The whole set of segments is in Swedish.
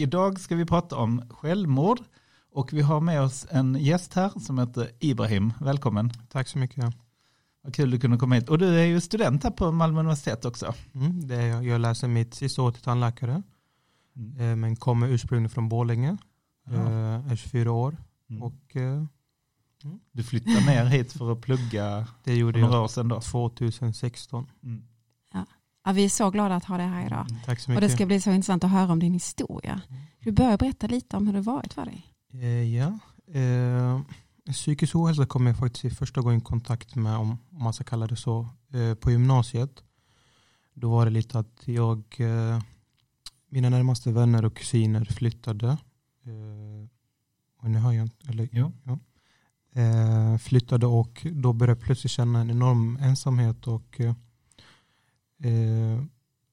och idag ska vi prata om självmord. Och vi har med oss en gäst här som heter Ibrahim. Välkommen. Tack så mycket. Vad kul du kunde komma hit. Och du är ju student här på Malmö universitet också. Mm, det är jag. jag läser mitt sista år till tandläkare. Mm. Eh, men kommer ursprungligen från Borlänge. Ja. Eh, är 24 år. Mm. Och, eh, mm. Du flyttade ner hit för att plugga det gjorde några år sedan då? 2016. Mm. Ja. vi är så glada att ha dig här idag. Mm, tack så mycket. Och det ska bli så intressant att höra om din historia. Du börjar berätta lite om hur det varit för dig. Eh, ja. Eh, psykisk ohälsa kom jag faktiskt i första gången i kontakt med, om man ska kalla det så, eh, på gymnasiet. Då var det lite att jag, eh, mina närmaste vänner och kusiner flyttade. Eh, och nu hör jag inte, eller ja. ja. Eh, flyttade och då började jag plötsligt känna en enorm ensamhet och,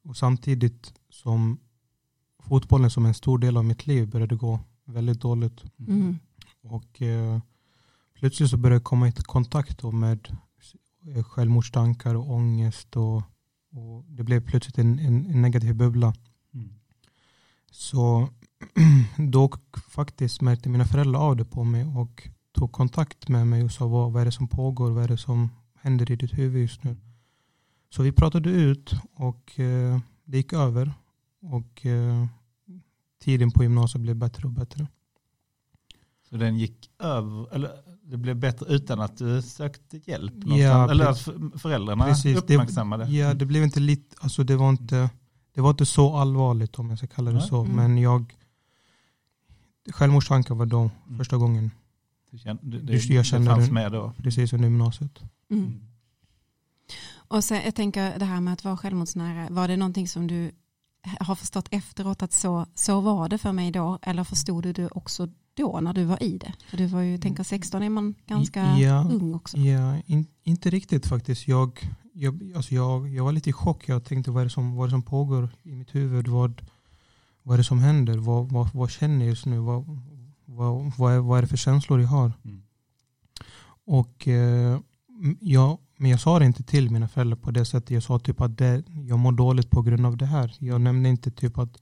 och samtidigt som fotbollen som en stor del av mitt liv började gå väldigt dåligt. Mm. Och eh, plötsligt så började jag komma i kontakt med eh, självmordstankar och ångest och, och det blev plötsligt en, en, en negativ bubbla. Mm. Så då faktiskt märkte mina föräldrar av det på mig och tog kontakt med mig och sa vad, vad är det som pågår, vad är det som händer i ditt huvud just nu. Så vi pratade ut och eh, det gick över. Och eh, tiden på gymnasiet blev bättre och bättre. Så den gick över, eller det blev bättre utan att du sökte hjälp? Ja, eller att föräldrarna precis, uppmärksammade? Det, ja, det blev inte lite, alltså det var inte, det var inte så allvarligt om jag ska kalla det så. Mm. Men jag, självmordstankar var då mm. första gången. Du kände, det, jag kände det fanns med då? Precis under gymnasiet. Mm. Och sen, jag tänker det här med att vara självmordsnära, var det någonting som du har förstått efteråt att så, så var det för mig då? Eller förstod du det också då när du var i det? För du var ju, tänker 16 är man ganska ja, ung också. Ja, in, inte riktigt faktiskt. Jag, jag, alltså jag, jag var lite i chock. Jag tänkte vad är det som, vad är det som pågår i mitt huvud? Vad, vad är det som händer? Vad, vad, vad känner jag just nu? Vad, vad, vad, är, vad är det för känslor jag har? Mm. Och eh, jag, men jag sa det inte till mina föräldrar på det sättet. Jag sa typ att det, jag mår dåligt på grund av det här. Jag nämnde inte typ att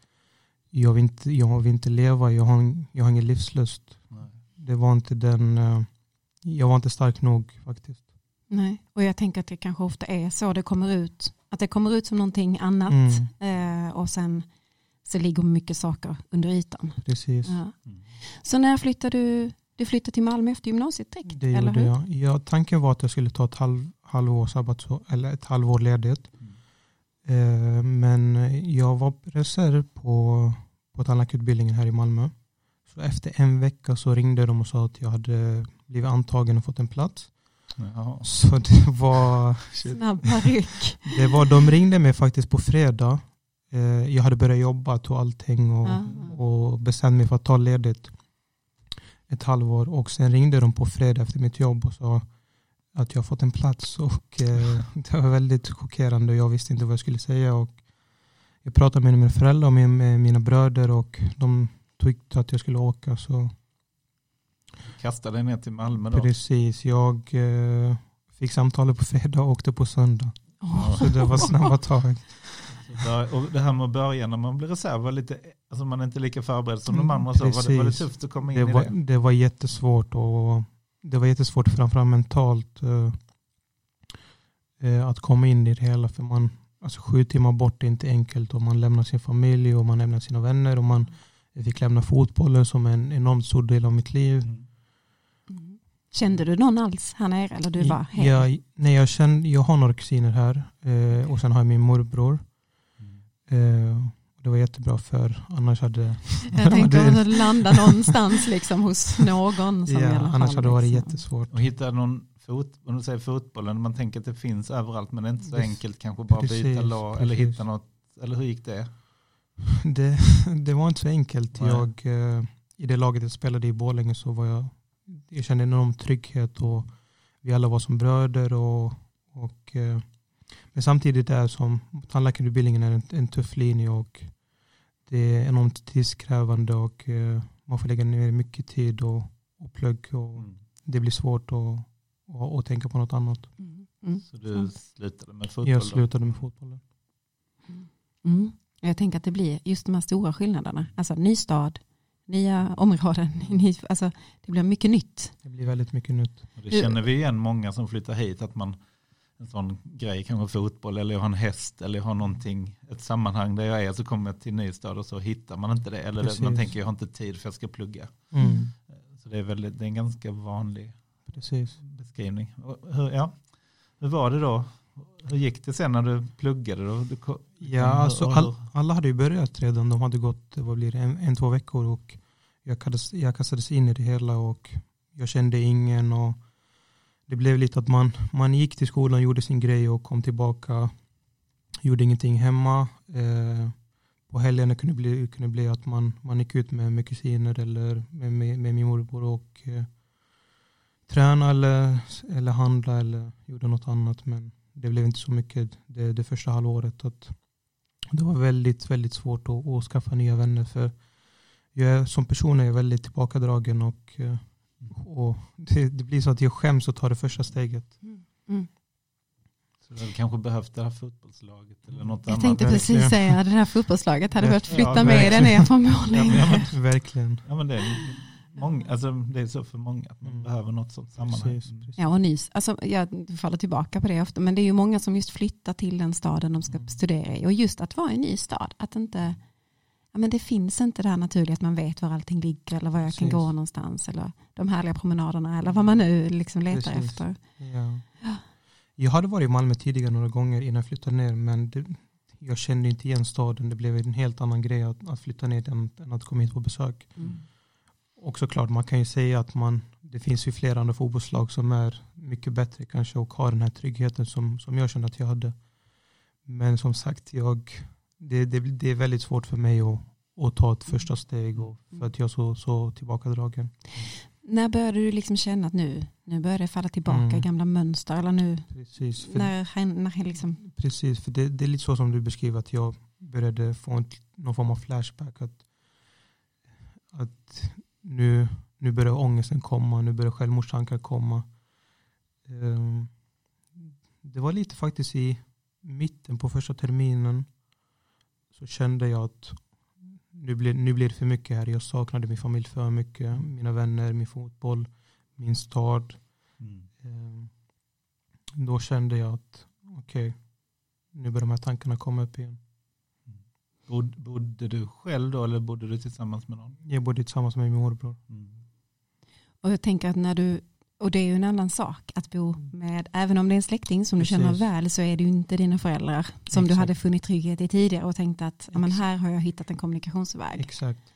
jag vill inte, jag vill inte leva, jag har, jag har ingen livslust. Nej. Det var inte den, eh, jag var inte stark nog faktiskt. Nej, och jag tänker att det kanske ofta är så det kommer ut. Att det kommer ut som någonting annat mm. eh, och sen så ligger mycket saker under ytan. Precis. Ja. Mm. Så när flyttade du? Du flyttade till Malmö efter gymnasiet direkt? Det eller gjorde hur? jag. Ja, tanken var att jag skulle ta ett halv, halvår sabbatsår, eller ett halvår ledigt. Mm. Eh, men jag var reserv på på tandläkarutbildningen här i Malmö. Så efter en vecka så ringde de och sa att jag hade blivit antagen och fått en plats. Jaha. Så det var... Snabba ryck. Det var, de ringde mig faktiskt på fredag. Eh, jag hade börjat jobba och allting och, och bestämde mig för att ta ledigt ett halvår. Och sen ringde de på fredag efter mitt jobb och sa att jag fått en plats. Och eh, det var väldigt chockerande. Jag visste inte vad jag skulle säga. Och jag pratade med mina föräldrar och med, med mina bröder och de tyckte att jag skulle åka. Så. Kastade ner till Malmö då? Precis, jag eh, fick samtalet på fredag och åkte på söndag. Oh. Så det var snabba tag. och det här med att börja när man blir reserv, var lite, alltså man är inte lika förberedd som de andra. Så var, det, var det tufft att komma in det i var, det? Det var jättesvårt och det var jättesvårt framförallt mentalt uh, uh, att komma in i det hela. För man, Alltså sju timmar bort är inte enkelt och man lämnar sin familj och man lämnar sina vänner och man fick lämna fotbollen som en enormt stor del av mitt liv. Mm. Kände du någon alls här nere eller du var hem? Ja, nej, jag, kände, jag har några kusiner här eh, och sen har jag min morbror. Mm. Eh, det var jättebra för annars hade... Jag tänkte att landa någonstans liksom hos någon. Som ja, annars hade det varit liksom. jättesvårt. Och hitta någon fot, om du säger fotbollen, man tänker att det finns överallt men det är inte så enkelt kanske bara precis, byta lag eller hitta något. Eller hur gick det? Det, det var inte så enkelt. Jag, eh, I det laget jag spelade i Borlänge så var jag, jag kände enorm trygghet och vi alla var som bröder. Och, och, eh, men samtidigt är som tandläkarutbildningen är en, en tuff linje och det är enormt tidskrävande och eh, man får lägga ner mycket tid och, och plugg och mm. det blir svårt att tänka på något annat. Mm. Mm. Så du slutade med fotboll? Jag slutade med fotbollen. Mm. Jag tänker att det blir just de här stora skillnaderna. Alltså ny stad, nya områden. Alltså, det blir mycket nytt. Det blir väldigt mycket nytt. Och det känner vi igen många som flyttar hit. Att man en sån grej, kanske fotboll eller jag har en häst eller jag har någonting, ett sammanhang där jag är så kommer jag till ny stad och så hittar man inte det. Eller Precis. man tänker jag har inte tid för jag ska plugga. Mm. Så det är, väldigt, det är en ganska vanlig Precis. beskrivning. Hur, ja, hur var det då? Hur gick det sen när du pluggade? Då? Du, ja, alltså all, alla hade ju börjat redan. De hade gått vad blir det, en, en två veckor och jag kastades, jag kastades in i det hela och jag kände ingen. och det blev lite att man, man gick till skolan, gjorde sin grej och kom tillbaka. Gjorde ingenting hemma. Eh, på helgerna kunde det bli, kunde bli att man, man gick ut med, med kusiner eller med, med, med min morbror och eh, tränade eller, eller handla eller gjorde något annat. Men det blev inte så mycket det, det första halvåret. Att det var väldigt, väldigt svårt att, att skaffa nya vänner. För jag är, som person är jag väldigt tillbakadragen och, eh, och det, det, blir så att jag skäms att ta det första steget. Mm. mm. Så du kanske behövt det här fotbollslaget eller något jag annat. Jag tänkte precis säga det här fotbollslaget hade behövt flytta ja, med det ner från målning. Ja, verkligen. Ja, men det, Många, alltså det är så för många att man mm. behöver något sånt sammanhang. Precis, precis. Ja och nys. Alltså, jag faller tillbaka på det ofta. Men det är ju många som just flyttar till den staden de ska mm. studera i. Och just att vara i en ny stad. Att inte, ja, men det finns inte det här naturliga att man vet var allting ligger. Eller var jag precis. kan gå någonstans. Eller de härliga promenaderna. Eller vad man nu liksom letar precis. efter. Ja. Jag hade varit i Malmö tidigare några gånger innan jag flyttade ner. Men det, jag kände inte igen staden. Det blev en helt annan grej att, att flytta ner än, än att komma hit på besök. Mm och såklart man kan ju säga att man, det finns ju flera andra fotbollslag som är mycket bättre kanske och har den här tryggheten som, som jag kände att jag hade. Men som sagt, jag, det, det, det är väldigt svårt för mig att, att ta ett första steg och för att jag är så, så tillbakadragen. När började du liksom känna att nu, nu börjar det falla tillbaka mm. gamla mönster? Eller nu, precis, när, när liksom... precis för det, det, är lite så som du beskriver att jag började få en, någon form av flashback. Att, att nu, nu börjar ångesten komma, nu börjar självmordstankar komma. Ehm, det var lite faktiskt i mitten på första terminen så kände jag att nu blir, nu blir det för mycket här. Jag saknade min familj för mycket. Mina vänner, min fotboll, min stad. Mm. Ehm, då kände jag att okej, okay, nu börjar de här tankarna komma upp igen. Bod, bodde du själv då eller bodde du tillsammans med någon? Jag bodde tillsammans med min morbror. Mm. Och jag tänker att när du, och det är ju en annan sak att bo mm. med, även om det är en släkting som Precis. du känner väl så är det ju inte dina föräldrar som Exakt. du hade funnit trygghet i tidigare och tänkt att men här har jag hittat en kommunikationsväg. Exakt.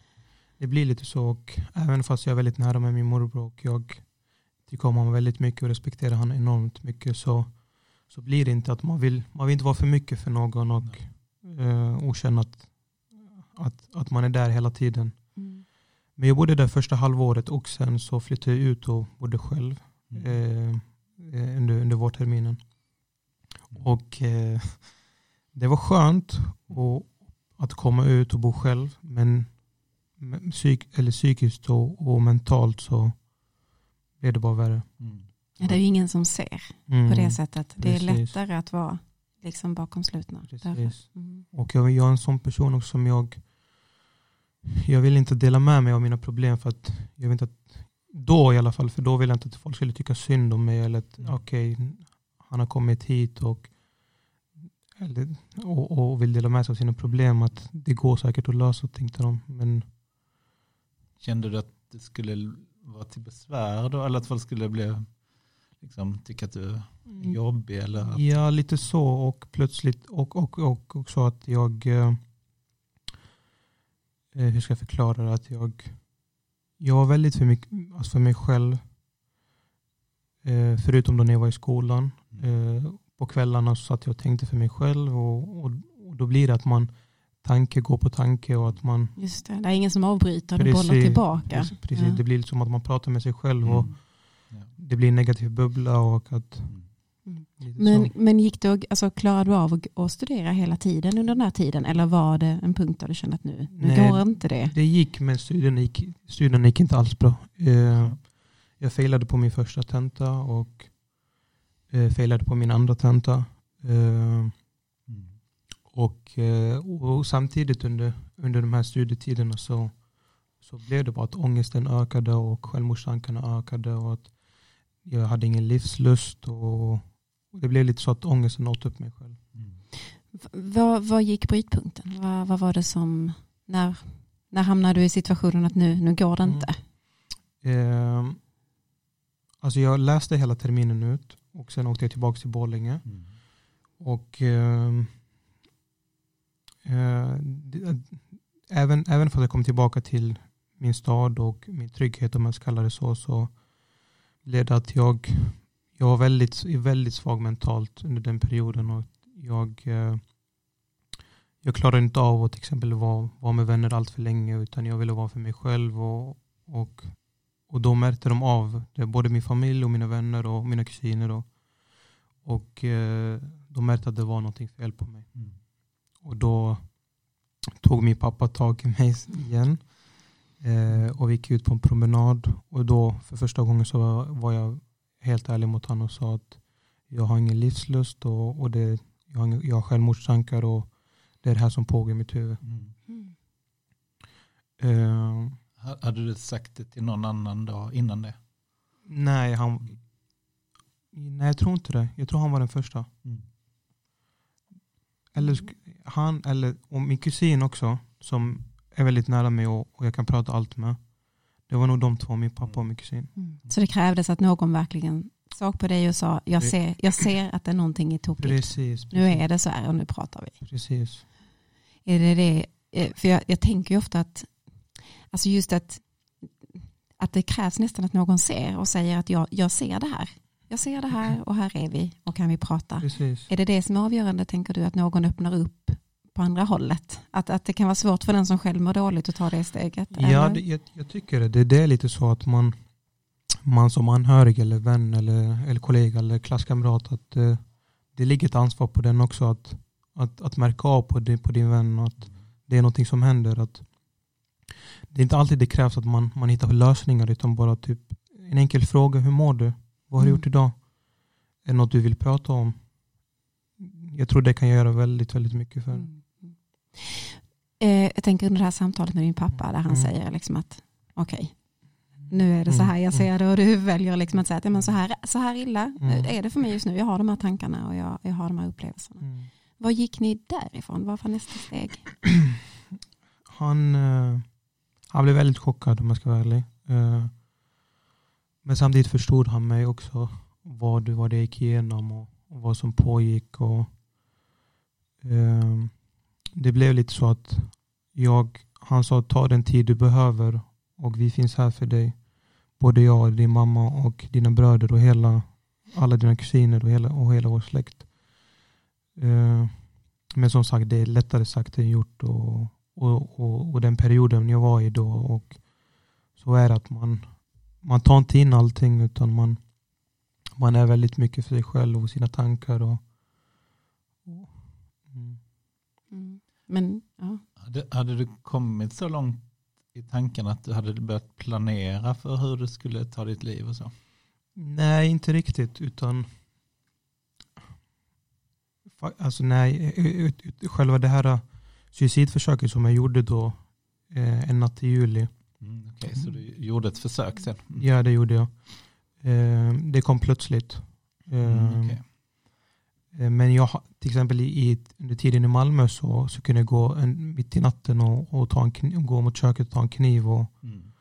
Det blir lite så och även fast jag är väldigt nära med min morbror och jag tycker om honom väldigt mycket och respekterar honom enormt mycket så, så blir det inte att man vill, man vill inte vara för mycket för någon och eh, och känna att, att, att man är där hela tiden. Mm. Men jag bodde där första halvåret och sen så flyttade jag ut och bodde själv. Eh, eh under, under vårterminen. Mm. Och eh, det var skönt och, att komma ut och bo själv men psyk, eller psykiskt och, och mentalt så blev det bara värre. Mm. Ja, det är ju ingen som ser mm. på det sättet. Det är lättare att vara liksom bakom slutna. Mm. Och jag, jag är en sån person också som jag jag vill inte dela med mig av mina problem för att jag vill inte att då i alla fall, för då vill jag inte att folk skulle tycka synd om mig eller att mm. okej, okay, han har kommit hit och, eller, och, och, vill dela med sig av sina problem. Att det går säkert att lösa, tänkte de. Men... Kände du att det skulle vara till besvär då? Eller att folk skulle bli liksom, tycka att du är mm. jobbig? Eller Ja, lite så. Och plötsligt och, och, och också att jag eh, eh, hur ska jag förklara det? Att jag, jag var väldigt för, mycket, alltså för mig själv. Eh, förutom då när jag var i skolan. Mm. Eh, på kvällarna så satt jag och tänkte för mig själv. Och, och, och, då blir det att man tanke går på tanke och att man... Just det, det är ingen som avbryter, du bollar tillbaka. Precis, precis. Ja. det blir som att man pratar med sig själv. Och, mm det blir en negativ bubbla och att mm. Men, men gick du, alltså, klarade du av att, att, studera hela tiden under den här tiden eller var det en punkt där du kände att nu, nu Nej, går inte det? Det gick men studierna gick, studierna gick inte alls bra. Eh, jag failade på min första tenta och eh, failade på min andra tenta. Eh, mm. Och, och samtidigt under, under de här studietiderna så, så blev det bara att ångesten ökade och självmordstankarna ökade och att jag hade ingen livslust och det blev lite så att ångesten åt upp mig själv. Mm. Vad, vad gick brytpunkten? Vad, vad var det som, när, när hamnade du i situationen att nu, nu går det mm. inte? Eh, alltså jag läste hela terminen ut och sen åkte jag tillbaka till Borlänge. Mm. Och eh, eh, även, även för att jag kom tillbaka till min stad och min trygghet om man ska kalla det så, så blev det att jag, jag var väldigt, väldigt svag mentalt under den perioden. Och jag, eh, jag klarade inte av att till exempel vara, vara med vänner allt för länge utan jag ville vara för mig själv. Och, och, och då märkte de av det, både min familj och mina vänner och mina kusiner. Och, och eh, de märkte att det var någonting fel på mig. Mm. Och då tog min pappa tag i mig igen. Eh, och vi gick ut på en promenad. Och då för första gången så var jag helt ärlig mot honom och sa att jag har ingen livslust och, och det, jag, har, jag har självmordstankar och det är det här som pågår i mitt huvud. Mm. Uh, hade du sagt det till någon annan dag innan det? Nej, han, nej, jag tror inte det. Jag tror han var den första. Mm. Eller han eller och min kusin också som är väldigt nära mig och, och jag kan prata allt med. Det var nog de två, min pappa och min kusin. Mm. Så det krävdes att någon verkligen såg på dig och sa jag ser, jag ser att det är någonting i tokigt. Precis, precis. Nu är det så här och nu pratar vi. Precis. Är det det, eh, för jag, jag tänker ju ofta att alltså just att, att det krävs nästan att någon ser och säger att jag, jag ser det här. Jag ser det här och här är vi och kan vi prata. Precis. Är det det som är avgörande tänker du att någon öppnar upp på andra hållet? Att, att det kan vara svårt för den som själv mår dåligt att ta det steget? Ja, det, jag, jag, tycker det. Det är lite så att man, man som anhörig eller vän eller, eller kollega eller klasskamrat att det, eh, det ligger ett ansvar på den också att, att, att märka av på, det, på din vän att det är någonting som händer. Att det är inte alltid det krävs att man, man hittar lösningar utan bara typ en enkel fråga. Hur mår du? Vad har du mm. gjort idag? Är det något du vill prata om? Jag tror det kan göra väldigt, väldigt mycket för mm. Eh, jag tänker under det här samtalet med din pappa där han mm. säger liksom att okej, okay, nu är det så här jag mm. ser det och du väljer liksom att säga att ja, men så, här, så här illa mm. är det för mig just nu. Jag har de här tankarna och jag, jag har de här upplevelserna. Mm. Vad gick ni därifrån? Vad var nästa steg? Han, uh, han blev väldigt chockad om jag ska vara ärlig. Uh, men samtidigt förstod han mig också vad, vad det gick igenom och, och vad som pågick. Och, eh, det blev lite så att jag, han sa ta den tid du behöver och vi finns här för dig. Både jag, din mamma och dina bröder och hela, alla dina kusiner och hela, och hela vår släkt. Eh, men som sagt, det är lättare sagt än gjort. Och, och, och, och, den perioden jag var i då. Och så är det att man, man tar inte in allting utan man, man är väldigt mycket för sig själv och sina tankar. Och, mm. Mm. Men, ja. hade, hade du kommit så långt i tankarna att du hade börjat planera för hur du skulle ta ditt liv och så? Nej, inte riktigt. Utan alltså nej, själva det här suicidförsöket som jag gjorde då eh, en natt i juli. Mm, Okej, okay, så du gjorde ett försök sen? Mm. Ja, det gjorde jag. Eh, det kom plötsligt. Mm, eh, okay. Men jag, till exempel i, under tiden i Malmö så, så kunde jag gå en, mitt i natten och, och ta en kniv, gå mot köket och ta en kniv och, mm.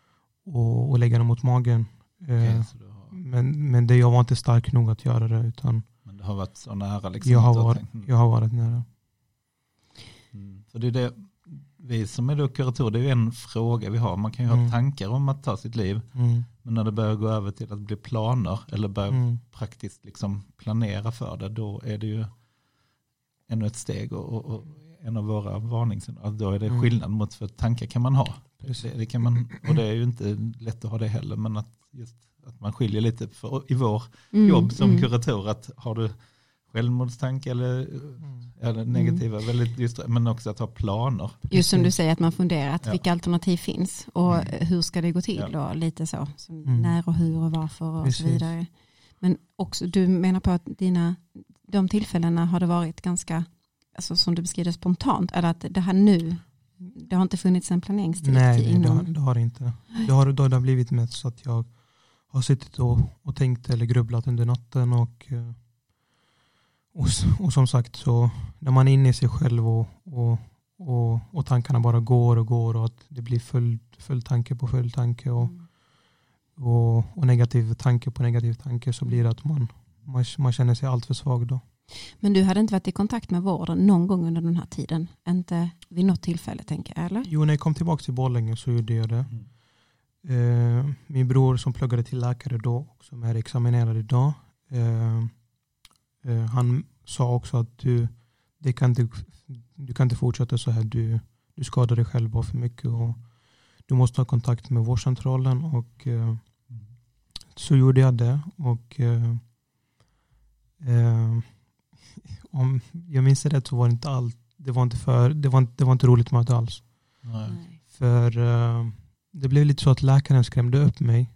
och, och, lägga den mot magen. Okay, har... men, men det, jag var inte stark nog att göra det. Utan men det har varit så nära? Liksom, jag, har varit, jag har varit nära. Mm. För det är det, vi som är då kuratorer, det är en fråga vi har. Man kan ju mm. ha tankar om att ta sitt liv. Mm. Men när det börjar gå över till att bli planer eller börja mm. praktiskt liksom planera för det, då är det ju ännu ett steg. Och, och, och en av våra varningssignaler, då är det mm. skillnad mot för tankar kan man ha. Det, det, kan man, och det är ju inte lätt att ha det heller, men att, just, att man skiljer lite för, i vår mm. jobb som mm. kurator, att har du självmordstanke eller, mm. eller negativa, mm. väldigt just, men också att ha planer. Just som du säger att man funderar att ja. vilka alternativ finns och mm. hur ska det gå till ja. och lite så. Mm. När och hur och varför och Precis. så vidare. Men också du menar på att dina, de tillfällena har det varit ganska alltså, som du beskriver spontant, eller att det här nu, det har inte funnits en planeringstid? Nej, inom... det, har, det har det inte. Det har, det har blivit mest så att jag har suttit och, och tänkt eller grubblat under natten och, eh, och, och som sagt så när man är inne i sig själv och, och, och, och tankarna bara går och går och att det blir full, full tanke på full tanke och, Mm. och, och negativ tanke på negativ tanke så blir det att man, man, man känner sig allt för svag då. Men du hade inte varit i kontakt med vården någon gång under den här tiden? Inte vid något tillfälle tänker jag, eller? Jo, när jag kom tillbaka till Borlänge så gjorde jag det. Mm. Eh, min bror som pluggade till läkare då och som är examinerad idag. Eh, han sa också att du, det kan inte, du kan inte fortsätta så här. Du, du skadar dig själv bara för mycket. Och du måste ha kontakt med vårdcentralen. Och, eh, så gjorde jag det. Och, eh, eh, om jag minns det rätt så var det inte allt. Det var inte, för, det var inte, det var inte roligt möte alls. Nej. För eh, det blev lite så att läkaren skrämde upp mig.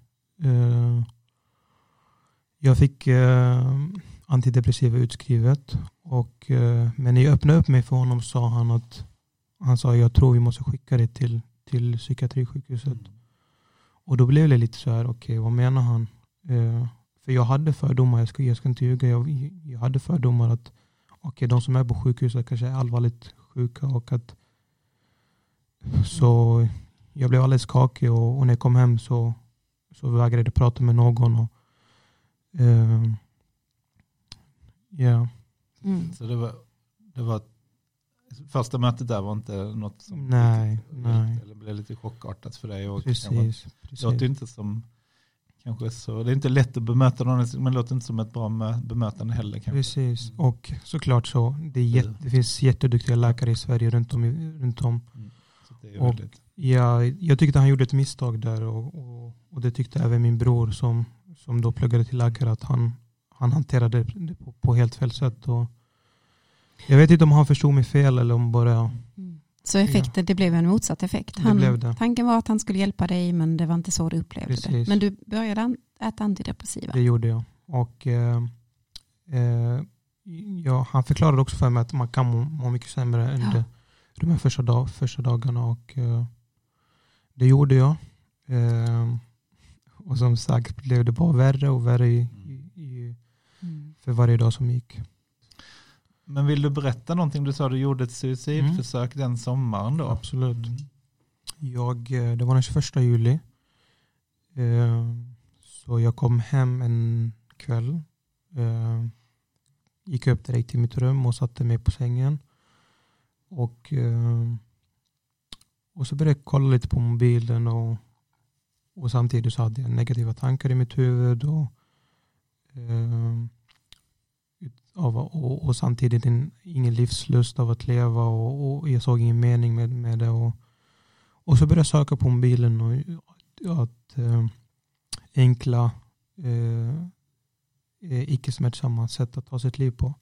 Eh, jag fick uh, antidepressiva utskrivet. Och, eh, men när jag öppnade upp mig för honom sa han att han sa jag tror vi måste skicka dig till, till psykiatrisjukhuset. Och då blev det lite så här, okej vad menar han? Eh, för jag hade fördomar, jag ska, jag ska inte ljuga, jag, jag hade fördomar att okej de som är på sjukhuset kanske är allvarligt sjuka och att så jag blev alldeles skakig och, och när jag kom hem så, så vägrade jag prata med någon. Och, eh, ja. Mm. Så det var, det var första mötet där var inte något som Nej, riktigt- nej. eller blev lite chockartat för dig. Och Precis. Det låter inte som kanske så, det är inte lätt att bemöta någon, men det låter inte som ett bra mö- bemötande heller. Kanske. Precis. Mm. Och såklart så, det, är jätte, det finns jätteduktiga läkare i Sverige runt om. Runt om. Så det är Och- väldigt, Ja, jag tyckte han gjorde ett misstag där och, och, och det tyckte även min bror som, som då pluggade till läkare att han, han hanterade det på, på helt fel sätt. Och jag vet inte om han förstod mig fel eller om bara Mm. Så effekten, det blev en motsatt effekt. Det Han, blev det. Tanken var att han skulle hjälpa dig men det var inte så du upplevde det. Precis. Men du började an- äta antidepressiva. Det gjorde jag. Och, eh, eh, ja, han förklarade också för mig att man kan må, må mycket sämre under Ja. de här första, dag, första dagarna. Och, eh, det gjorde jag. Och som sagt blev det bara värre och värre i, i, i, Mm. för varje dag som gick. Men vill du berätta någonting? Du sa du gjorde ett suicidförsök den sommaren då. Absolut. Mm. Jag, eh, det var den 21 juli. Eh, Så jag kom hem en kväll. eh, Gick upp direkt till mitt rum och satte mig på sängen. Och, eh, och så började jag kolla lite på mobilen och, och samtidigt så hade jag negativa tankar i mitt huvud. Och, eh, av, och, och samtidigt en, ingen livslust av att leva och, och jag såg ingen mening med, med det. Och, och så började jag söka på mobilen och att eh, enkla eh, eh, icke-smärtsamma sätt att ta sitt liv på.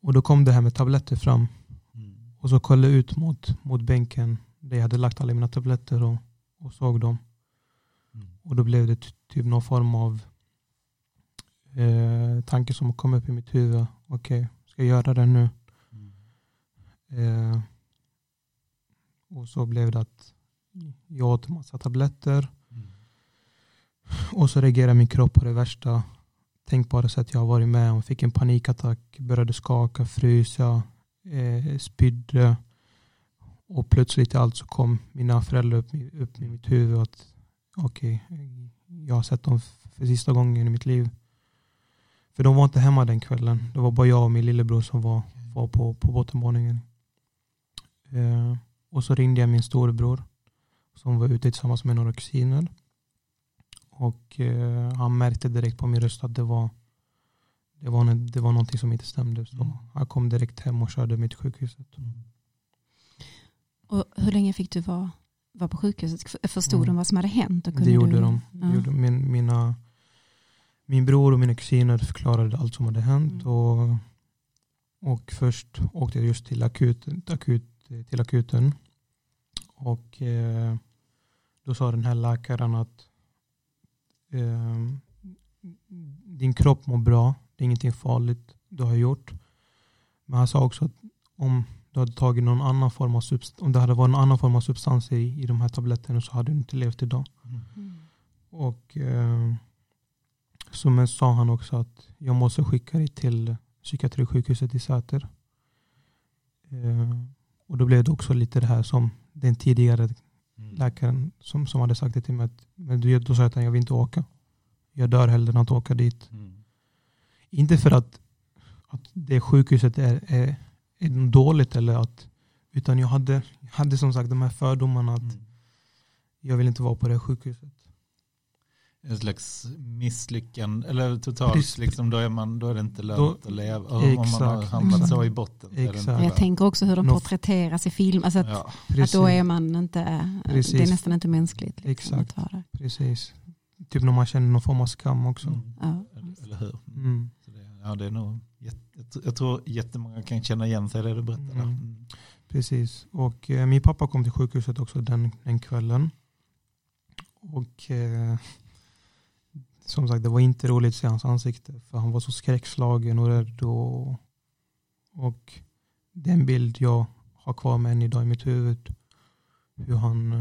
Och då kom det här med tabletter fram. Mm. Och så kollade jag ut mot, mot bänken där jag hade lagt alla mina tabletter och, och såg dem. Och då blev det ty- typ någon form av eh, tanke som kom upp i mitt huvud. Okej, ska jag göra det nu? Mm. Eh, och så blev det att jag åt massa tabletter. Mm. Och så reagerade min kropp på det värsta tänkbara sätt jag har varit med om. Fick en panikattack, började skaka, frysa, eh, spydde. Och plötsligt allt så kom mina föräldrar upp, i- upp i mitt huvud att okej, jag har sett dem för sista gången i mitt liv. För de var inte hemma den kvällen. Det var bara jag och min lillebror som var, var på, på bottenvåningen. Eh, och så ringde jag min storebror som var ute tillsammans med några kusiner. Och eh, han märkte direkt på min röst att det var, det var, det var någonting som inte stämde. Så Mm. han kom direkt hem och körde mig till sjukhuset. Mm. Och hur länge fick du vara, vara på sjukhuset? Förstod Mm. de vad som hade hänt? Och Det kunde gjorde du, de. Det Ja. gjorde min, mina, min bror och mina kusiner förklarade allt som hade hänt. Mm. Och, och först åkte jag just till akuten. Akut, till akuten. Och eh, då sa den här läkaren att eh, din kropp mår bra. Det är ingenting farligt du har gjort. Men han sa också att om du hade tagit någon annan form av substans, om det hade varit någon annan form av substans i, i de här tabletterna så hade du inte levt idag. Mm. Och eh, så sa han också att jag måste skicka dig till psykiatrisjukhuset i Säter. Eh, och då blev det också lite det här som den tidigare mm. läkaren som, som hade sagt det till mig. Att, men då sa jag att jag vill inte åka. Jag dör hellre än att åka dit. Mm. Inte för att, att det sjukhuset är, är dåligt eller att utan jag hade, hade som sagt de här fördomarna att mm. jag vill inte vara på det sjukhuset en slags misslyckande, eller totalt, liksom, då, är man, då är det inte lönt då, att leva. Om exakt, man har hamnat exakt, så i botten. Exakt. Jag tänker också hur de porträtteras i film, alltså att, ja. att då är man inte, Precis. det är nästan inte mänskligt. Liksom, exakt, Precis. Typ när man känner någon form av skam också. Mm. Ja. Eller, eller, hur? Mm. Så det, ja, det är nog, jag tror jättemånga kan känna igen sig i det du berättar. Mm. mm. Precis, och eh, min pappa kom till sjukhuset också den, den kvällen. Och eh, som sagt, det var inte roligt att se hans ansikte. För han var så skräckslagen och rädd. Och, och den bild jag har kvar med än idag i mitt huvud. Hur han,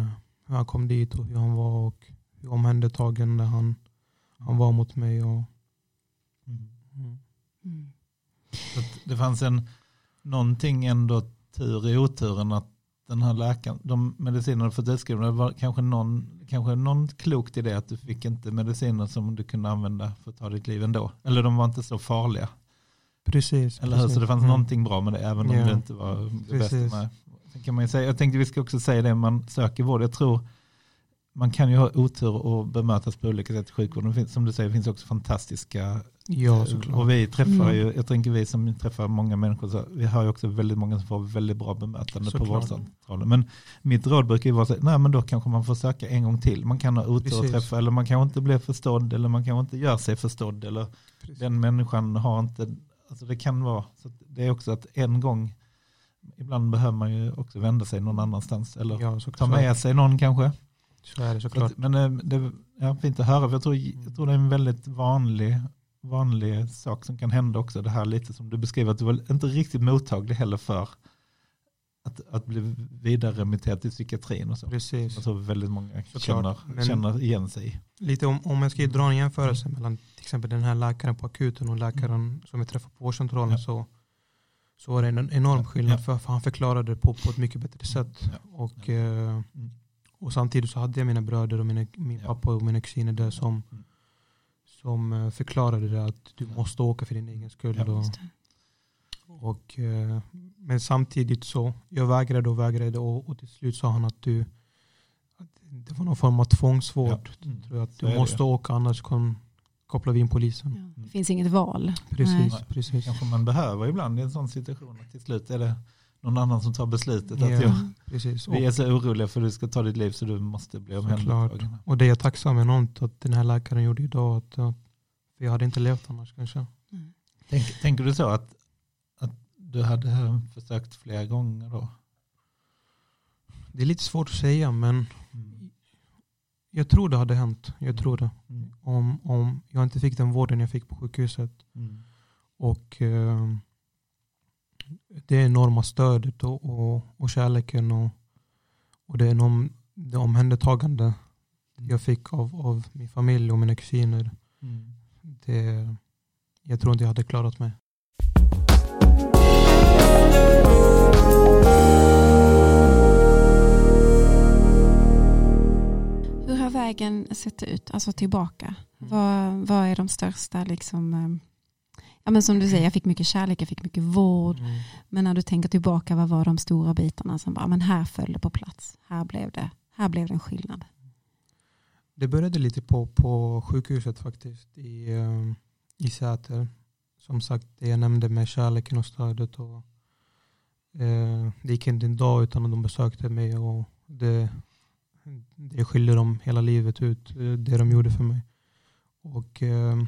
hur han kom dit och hur han var och hur omhändertagande han, han var mot mig. Och, mm. Mm. Det fanns en, någonting ändå tur i oturen att den här läkaren, de medicinerna du fått utskrivna, det var kanske någon, kanske någon klokt i det att du fick inte mediciner som du kunde använda för att ta ditt liv ändå. Eller de var inte så farliga. Precis. Eller hur? Så det fanns mm. någonting bra med det, även om ja. det inte var det bästa med. kan man säga, jag tänkte vi ska också säga det, man söker vård. Jag tror man kan ju ha otur och bemötas på olika sätt i sjukvården. Som du säger, finns också fantastiska Ja, såklart. Och vi träffar mm. ju, jag tänker vi som träffar många människor, så vi har ju också väldigt många som får väldigt bra bemötande såklart. på vårdcentralen. Men mitt råd brukar ju vara så nej men då kanske man får söka en gång till. Man kan ha otur och träffa, eller man kanske inte blir förstådd, eller man kanske inte gör sig förstådd, eller Precis. den människan har inte, alltså det kan vara, så det är också att en gång, ibland behöver man ju också vända sig någon annanstans, eller ja, ta med sig någon kanske. Så är det såklart. Men eh, det är fint att höra, för jag tror, jag tror det är en väldigt vanlig vanlig sak som kan hända också. Det här lite som du beskriver, att du var inte riktigt mottaglig heller för att, att bli vidare remitterad till psykiatrin och så. Precis. Jag tror väldigt många känner, känner igen sig Lite om, om jag ska dra en jämförelse mellan till exempel den här läkaren på akuten och läkaren mm. som vi träffade på vårdcentralen ja. så, så var det en enorm skillnad ja. för, för, han förklarade det på, på ett mycket bättre sätt. Ja. Och, eh, mm. Och samtidigt så hade jag mina bröder och mina, min pappa och mina kusiner där som mm som eh, förklarade det att du måste åka för din egen skull. Ja, och, och, eh, men samtidigt så, jag vägrade och vägrade och, och till slut sa han att du att det var någon form av tvångsvård. Ja. Mm. Tror jag, att du måste det. åka annars kan, kopplar vi in polisen. Ja, det finns inget val. Precis, Nej. precis. Kanske man behöver ibland i en sån situation. Till slut är det någon annan som tar beslutet. Ja, att jag, precis. Vi är så oroliga för att du ska ta ditt liv så du måste bli omhändertagen. Och det är jag tacksam enormt att den här läkaren gjorde idag. Att, att för jag hade inte levt annars kanske. Mm. Tänk, tänker du så att, att du hade försökt flera gånger då? Det är lite svårt att säga men mm. jag tror det hade hänt. Jag tror det. Mm. Om, om jag inte fick den vården jag fick på sjukhuset. Mm. Och eh, det enorma stödet och, och, och kärleken och, och det, enorm, det omhändertagande mm. jag fick av, av min familj och mina kusiner. Mm. Det, jag tror inte jag hade klarat mig. Hur har vägen sett ut, alltså tillbaka? Mm. Vad, vad är de största, liksom, eh, ja, men som du säger, jag fick mycket kärlek, jag fick mycket vård. Mm. Men när du tänker tillbaka, vad var de stora bitarna som bara, men här föll det på plats, här blev det, här blev det en skillnad? Det började lite på, på sjukhuset faktiskt i, uh, i Säter. Som sagt, det jag nämnde med kärleken och stödet. Och, uh, det gick inte en dag utan att de besökte mig och det, det skiljer dem hela livet ut, eh, det de gjorde för mig. Och, uh,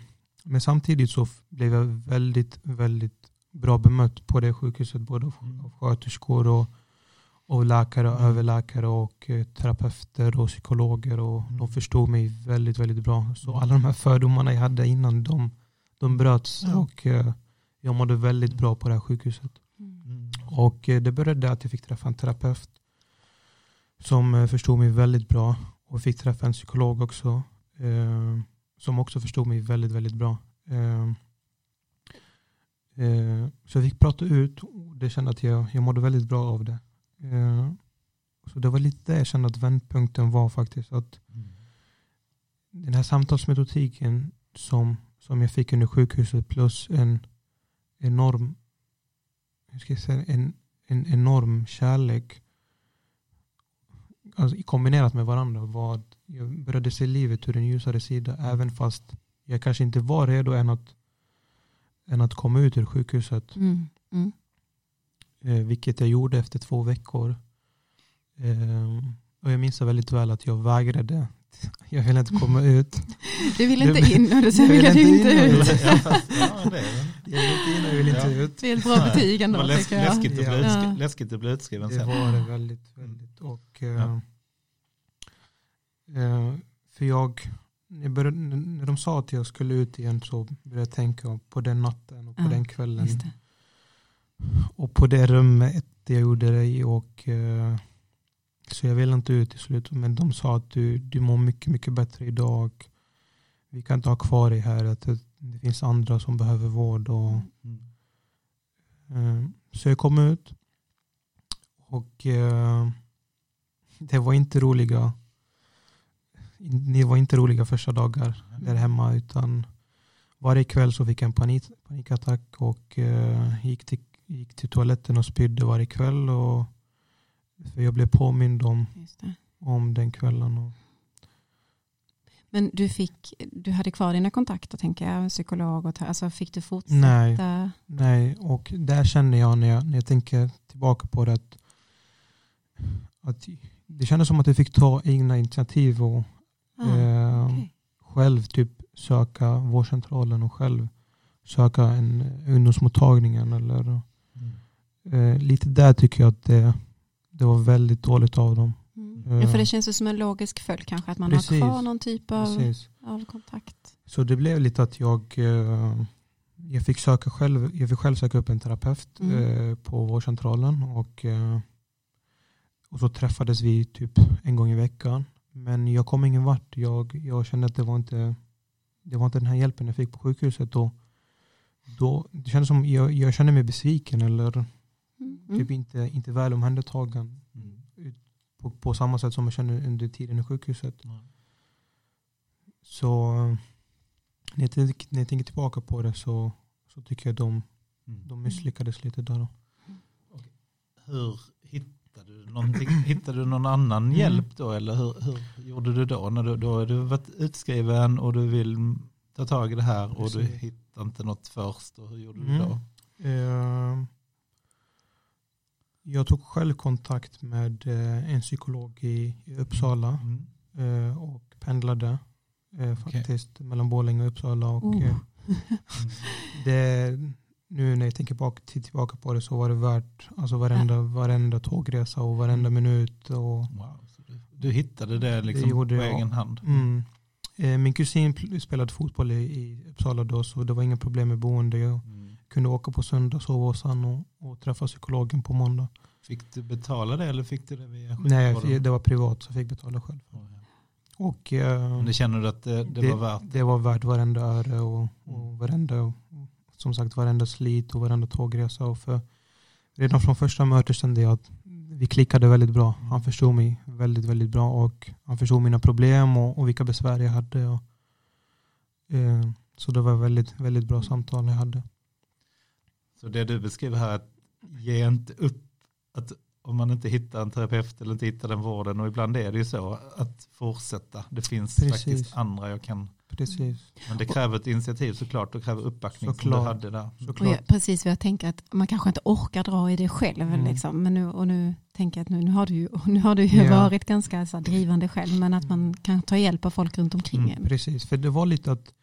men samtidigt så blev jag väldigt, väldigt bra bemött på det sjukhuset, både av mm. sköterskor och och läkare, och mm. överläkare och eh, terapeuter och psykologer. Och mm. De förstod mig väldigt, väldigt bra. Så alla de här fördomarna jag hade innan, de, de bröts. Ja. Och eh, jag mådde väldigt bra på det här sjukhuset. Mm. Och eh, det började att jag fick träffa en terapeut som förstod mig väldigt bra och fick träffa en psykolog också som också förstod mig väldigt, väldigt bra. Eh, eh, så jag fick prata ut och det kände att jag, jag mådde väldigt bra av det. Eh, så det var lite det jag kände att vändpunkten var faktiskt. att mm. Den här samtalsmetodiken som, som jag fick under sjukhuset plus en enorm, hur ska jag säga, en, en enorm kärlek alltså, kombinerat med varandra. Vad jag började se livet ur en ljusare sida mm. även fast jag kanske inte var redo än att, än att komma ut ur sjukhuset. Mm. Mm. Eh, vilket jag gjorde efter två veckor. Eh, och jag minns väldigt väl att jag vägrade. Jag ville inte komma ut. Du ville inte in och sen ville du inte ut. Jag vill inte in och jag vill inte ut. Det är ett bra betyg ändå. Det var läskigt, att bli ja. läskigt att bli utskriven sen. Det var det väldigt, väldigt. Och, ja. äh, för jag, började, när de sa att jag skulle ut igen så började jag tänka på den natten och på ja, den kvällen. Och på det rummet jag gjorde det i. Och, äh, så jag ville inte ut i slutet. Men de sa att du, du mår mycket, mycket bättre idag. Vi kan inte ha kvar dig här. Att det, det finns andra som behöver vård. Och, mm. eh, så jag kom ut. Och eh, det var inte roliga det var inte roliga första dagar där hemma utan varje kväll så fick jag en panik, panikattack och eh, gick, till, gick till toaletten och spydde varje kväll. Och, för jag blev påmind om, om den kvällen. Och, men du, fick, du hade kvar dina kontakter, tänker jag, psykolog och alltså fick du fortsätta? Nej, nej, och där känner jag när jag, när jag tänker tillbaka på det att, att det kändes som att jag fick ta egna initiativ och ah, eh, okay. själv typ söka vårdcentralen och själv söka en ungdomsmottagningen. Eller, mm. eh, lite där tycker jag att det, det var väldigt dåligt av dem. Mm. Ja, för det känns ju som en logisk följd kanske att man Precis. har kvar någon typ av, av, kontakt. Så det blev lite att jag, eh, jag, fick, söka själv, jag fick själv söka upp en terapeut mm. Eh, på vårdcentralen och, eh, och så träffades vi typ en gång i veckan. Men jag kom ingen vart. Jag, jag kände att det var, inte, det var inte den här hjälpen jag fick på sjukhuset. Och då, det kändes som jag, jag kände mig besviken eller mm. typ inte, inte väl omhändertagen. Mm på, på samma sätt som jag känner under tiden i sjukhuset. Mm. Så när jag, när jag tänker tillbaka på det så, så tycker jag de, mm. de misslyckades lite där. Då. Okay. Hur hittade du någonting? hittade du någon annan mm. hjälp då? Eller hur, hur gjorde du då? När du, då du varit utskriven och du vill ta tag i det här och Precis. du hittar inte något först. Och hur gjorde du då? Uh, jag tog själv kontakt med eh, en psykolog i, Uppsala mm. Eh, och pendlade eh, faktiskt okay. mellan Borlänge och Uppsala. Och, oh. det, nu när jag tänker tillbaka, tillbaka på det så var det värt alltså varenda, varenda tågresa och varenda minut. Och, wow. du, du hittade det liksom det på jag. egen hand? Mm. Min kusin spelade fotboll i, i Uppsala då så det var inga problem med boende. Jag, mm kunde åka på söndag, sova hos honom och, och träffa psykologen på måndag. Fick du betala det eller fick du det via sjukvården? Nej, det var privat så jag fick betala själv. Oh, ja. Och, eh, Men det känner du att det, det, det, var värt? Det var värt varenda öre och, och mm. varenda, som sagt, varenda slit och varenda tågresa. Och för, redan från första mötet kände jag att vi klickade väldigt bra. Mm. Han förstod mig väldigt, väldigt bra och han förstod mina problem och, och vilka besvär jag hade. Och, eh, så det var väldigt, väldigt bra samtal jag hade. Så det du beskriver här, att ge inte upp, att om man inte hittar en terapeut eller inte hittar den vården, och ibland är det ju så, att fortsätta. Det finns Precis. faktiskt andra jag kan Precis. Men det kräver ett initiativ såklart och kräver uppbackning såklart. som du hade där. Jag, precis, jag tänker att man kanske inte orkar dra i det själv. Mm. Liksom, men nu, och nu tänker jag att nu, nu har du ju, nu har du ju yeah. varit ganska så drivande själv. Men att man kan ta hjälp av folk runt omkring mm, Precis, för det var lite att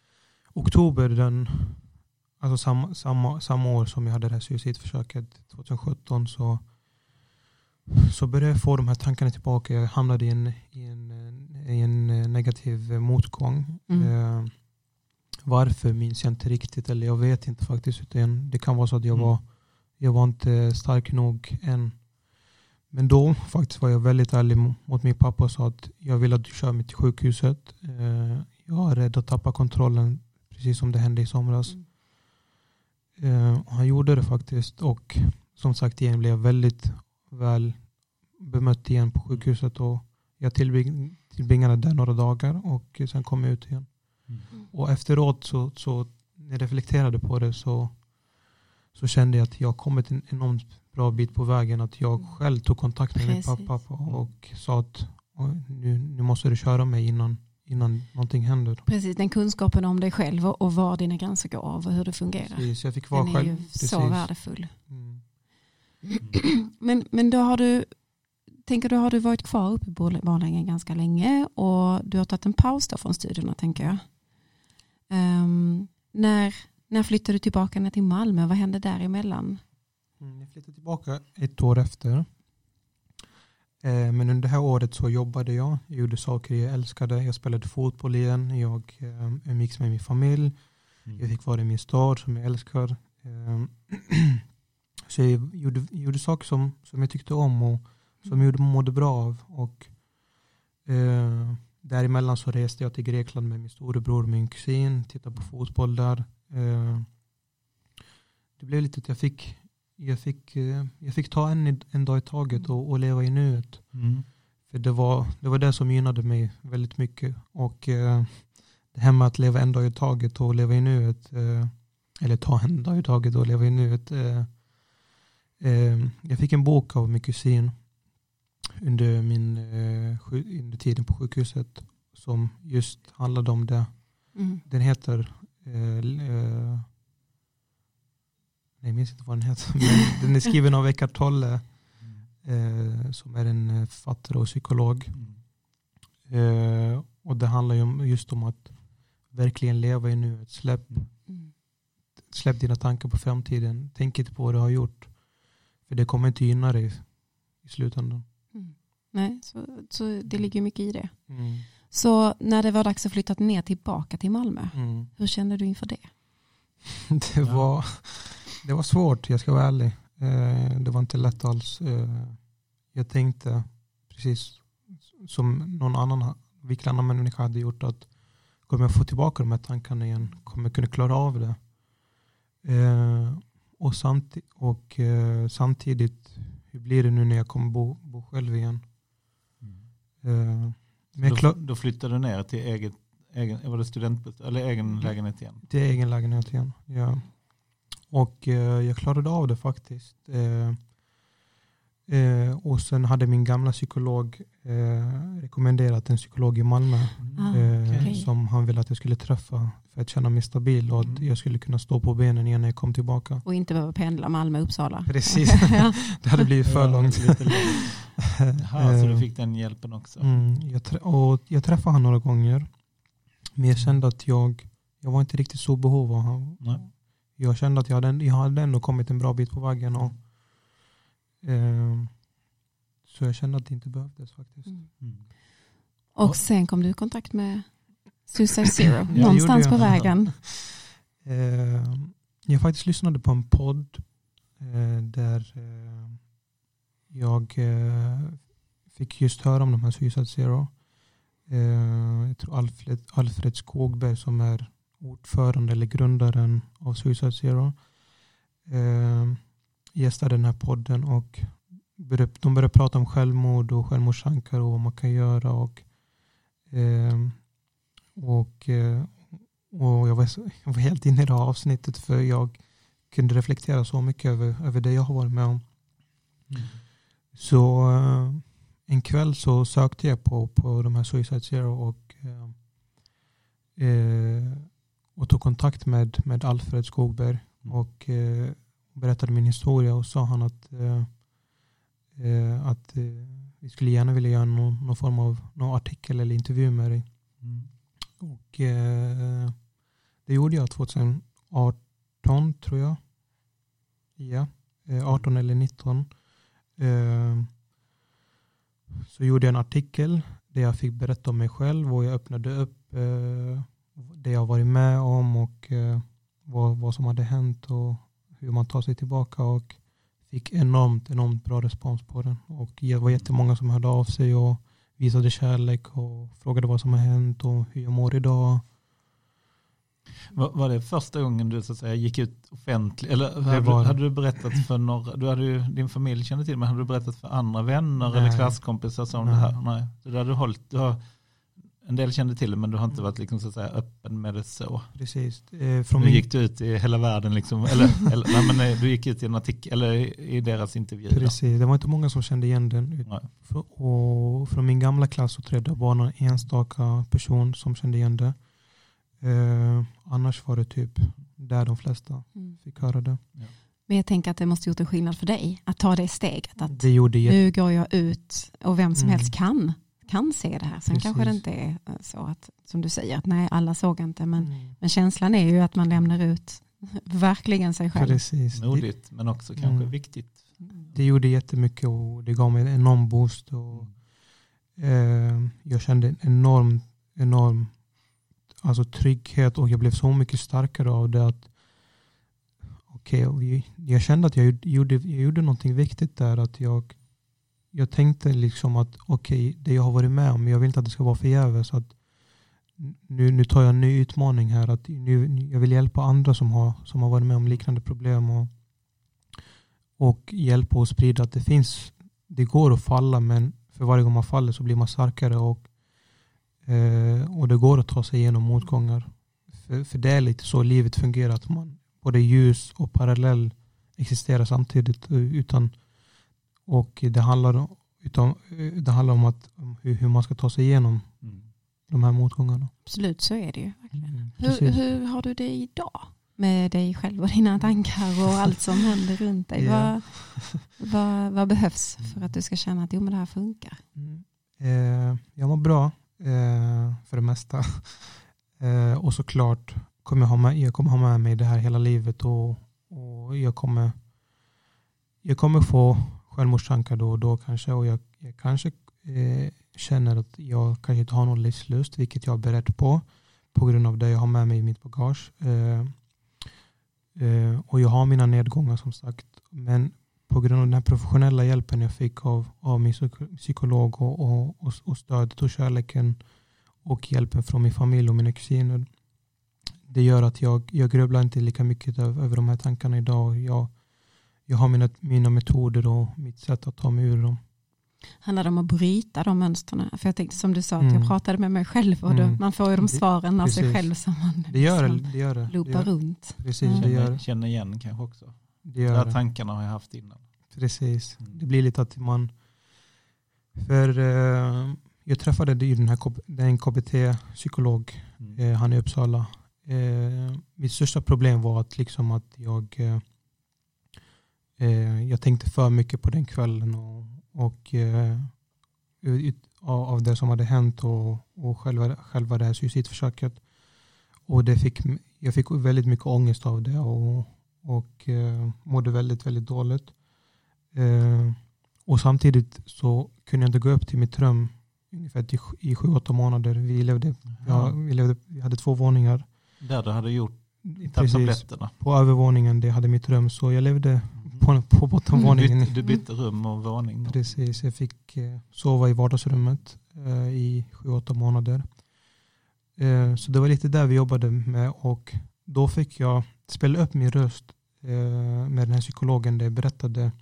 oktober den alltså samma, samma, samma år som jag hade det här suicidförsöket, 2017, så, så började jag få de här tankarna tillbaka. Jag hamnade i en, i en, i en negativ motgång. Mm. Eh, varför minns jag inte riktigt, eller jag vet inte faktiskt. Utan det kan vara så att jag mm. var jag var inte stark nog än. Men då faktiskt var jag väldigt ärlig mot min pappa och sa att jag vill att du kör mig till sjukhuset. Eh, jag är rädd att tappa kontrollen precis som det hände i somras. Mm. Han gjorde det faktiskt och som sagt igen blev väldigt väl bemött igen på sjukhuset och jag tillbring, tillbringade där några dagar och sen kom jag ut igen. Mm. Och efteråt så, så när jag reflekterade på det så, så kände jag att jag kommit en enormt bra bit på vägen. Att jag själv tog kontakt med Precis. min pappa och sa att nu, nu måste du köra mig innan, innan någonting händer. Precis, den kunskapen om dig själv och var dina gränser går av och hur det fungerar. Precis, jag fick vara den själv. är ju Precis. så värdefull. Mm. men, men då har du, tänker du, har du varit kvar uppe i Borlänge ganska länge och du har tagit en paus då från studierna tänker jag. Um, när, när flyttade du tillbaka ner till Malmö? Vad hände däremellan? Mm, jag flyttade tillbaka ett år efter. Eh, men under det här året så jobbade jag. Jag gjorde saker jag älskade. Jag spelade fotboll igen. Jag eh, umgicks med min familj. Mm. Jag fick vara i min stad som jag älskar. Eh, så jag gjorde, gjorde saker som, som jag tyckte om och som jag mådde bra av. Och, eh, däremellan så reste jag till Grekland med min storebror och min kusin. Tittade på fotboll där. Eh, det blev lite att jag fick, jag fick, eh, jag fick ta en, en dag i taget och, och leva i nuet. Mm. För det var, det var det som gynnade mig väldigt mycket. Och eh, det här med att leva en dag i taget och leva i nuet, eh, eller ta en dag i taget och leva i nuet. Eh, eh, jag fick en bok av min kusin under, min, eh, under tiden på sjukhuset som just handlade om det. Mm. Den heter jag minns inte vad den heter, men den är skriven av Eckart Tolle eh, som är en eh, författare och psykolog. Mm. Eh, och det handlar ju just om att verkligen leva i nuet. Släpp, mm. släpp dina tankar på framtiden. Tänk inte på vad du har gjort. För det kommer inte gynna dig i slutändan. Mm. Nej, så, så det ligger mycket i det. Mm. Så när det var dags att flytta ner tillbaka till Malmö, mm. hur kände du inför det? det, var, det var svårt, jag ska vara ärlig. Eh, det var inte lätt alls. Eh, jag tänkte precis som någon annan, vilken annan människa hade gjort att kommer jag få tillbaka de här tankarna igen? Kommer jag kunna klara av det? Eh, och, samt, och samtidigt, hur blir det nu när jag kommer bo, bo själv igen? Mm. Då, då flyttade du ner till eget, egen, var det studentbostad, eller egen mm. lägenhet igen? Till egen lägenhet igen, ja. Och eh, jag klarade av det faktiskt. Eh, eh, och sen hade min gamla psykolog eh, rekommenderat en psykolog i Malmö mm. okay. Eh, som han ville att jag skulle träffa för att känna mig stabil och att mm. jag skulle kunna stå på benen igen när jag kom tillbaka. Och inte behöva pendla Malmö-Uppsala. Precis, det hade blivit för långt. Jaha, så du fick den hjälpen också? Mm, jag, och jag träffade honom några gånger. Men jag kände att jag, jag var inte riktigt så behov av honom. Jag kände att jag hade, jag hade ändå kommit en bra bit på vägen. Och, eh, så jag kände att det inte behövdes faktiskt. Mm. Mm. Och sen kom du i kontakt med Suicide Zero, någonstans på vägen. Eh, jag faktiskt lyssnade på en podd eh, där eh, jag eh, fick just höra om de här Suicide Zero. Eh, jag tror Alfred, Alfred Skogberg som är ordförande eller grundaren av Suicide Zero eh, gästade den här podden och de började prata om självmord och självmordstankar och vad man kan göra. Och, eh, och, och jag, var, jag var helt inne i det här avsnittet för jag kunde reflektera så mycket över, över det jag har varit med om. Mm. Så eh, en kväll så sökte jag på, på de här Suicide Zero och, eh, eh, och tog kontakt med, med Alfred Skogberg mm. och eh, berättade min historia och sa han att, eh, eh att eh, vi skulle gärna vilja göra någon, någon, form av någon artikel eller intervju med dig. Mm. Och det gjorde jag 2018 tror jag. Ja, 18 eller 19. Ehm, så gjorde jag en artikel där jag fick berätta om mig själv och jag öppnade upp eh, det jag varit med om och eh, vad, vad som hade hänt och hur man tar sig tillbaka. Och fick enormt, enormt bra respons på den. Och det var jättemånga som hörde av sig och visade kärlek och frågade vad som har hänt och hur jag mår idag. Var, var det första gången du så att säga, gick ut offentligt? Eller hade, du, hade du berättat för några, du hade ju, din familj kände till men hade du berättat för andra vänner Nej. eller klasskompisar om Nej. det här? Nej. Så du hade hållit, du har, en del kände till det men du har inte varit liksom, så att säga, öppen med det så. Precis. Eh, från min... gick du ut i hela världen, liksom, eller, eller nej, men eh, du gick ut i en artikel, eller i deras intervju. Precis, det var inte många som kände igen den. Nej. Och från min gamla klass så tror jag det var någon enstaka person som kände igen det. Eh, annars var det typ där de flesta mm. fick höra det. Ja. Men jag tänker att det måste gjort en skillnad för dig att ta det steget. Att det gjorde nu går jag ut och vem som mm. helst kan, kan se det här. Sen Precis. kanske det inte är eh, så att, som du säger, att nej alla såg inte. Men, mm. men känslan är ju att man lämnar ut verkligen sig själv. Precis. Modigt men också kanske mm. viktigt. Det gjorde jättemycket och det gav mig en enorm boost. Och, mm. eh, jag kände en enorm, enorm alltså trygghet och jag blev så mycket starkare av det. att okay, Jag kände att jag gjorde, jag gjorde någonting viktigt där. att Jag, jag tänkte liksom att okej, okay, det jag har varit med om, jag vill inte att det ska vara förgäves. Nu, nu tar jag en ny utmaning här. att nu, Jag vill hjälpa andra som har, som har varit med om liknande problem. Och, och hjälpa och sprida att det finns, det går att falla men för varje gång man faller så blir man starkare. och Eh, och det går att ta sig igenom motgångar. För, för det är lite så livet fungerar. Att man både ljus och parallell existerar samtidigt. Eh, utan, och det handlar, utan, det handlar om, att, hur, hur, man ska ta sig igenom mm. de här motgångarna. Absolut, så är det ju. Mm, hur, hur, har du det idag? Med dig själv och dina tankar och allt som händer runt dig. Yeah. Vad, vad, vad, behövs för att du ska känna att jo, men det här funkar? Mm. Eh, jag mår bra eh, för det mesta. Eh, och såklart kommer jag, ha med, jag kommer ha med mig det här hela livet och, och jag, kommer, jag kommer få självmordstankar då och då kanske och jag, jag kanske eh, känner att jag kanske inte har någon livslust, vilket jag är beredd på på grund av det jag har med mig i mitt bagage. Eh, eh, och jag har mina nedgångar som sagt. Men på grund av den här professionella hjälpen jag fick av, av min psykolog och, och, och, och stödet och kärleken och hjälpen från min familj och mina kusiner. Det gör att jag, jag grubblar inte lika mycket över, över de här tankarna idag. Jag, jag har mina, mina metoder och mitt sätt att ta mig ur dem. Handlar det om att bryta de mönstren? För jag tänkte som du sa, att mm. jag pratade med mig själv och mm. då, man får ju de svaren av sig själv som man det gör, liksom det gör det. loopar det gör. runt. Precis, mm. det gör. Känner igen kanske också. Det gör tankarna har jag haft innan. Precis. Mm. Det blir lite att man... För eh, jag träffade den här den KBT-psykolog, mm. eh, han är i Uppsala. Eh, mitt största problem var att, liksom att jag, eh, jag tänkte för mycket på den kvällen och, och eh, av det som hade hänt och, och själva, själva det här suicidförsöket. Och det fick, jag fick väldigt mycket ångest av det och, och eh, mådde väldigt, väldigt dåligt. Eh, och samtidigt så kunde jag inte gå upp till mitt rum ungefär i sju, åtta månader. Vi, levde, ja, vi, levde, vi hade två våningar. Där du hade gjort Precis, på övervåningen det hade mitt rum. Så jag levde. På, på bottenvåningen. Du bytte, du bytte rum och våning? Då. Precis, jag fick eh, sova i vardagsrummet eh, i sju, åtta månader. Eh, så det var lite där vi jobbade med och då fick jag spela upp min röst med den här psykologen där jag berättade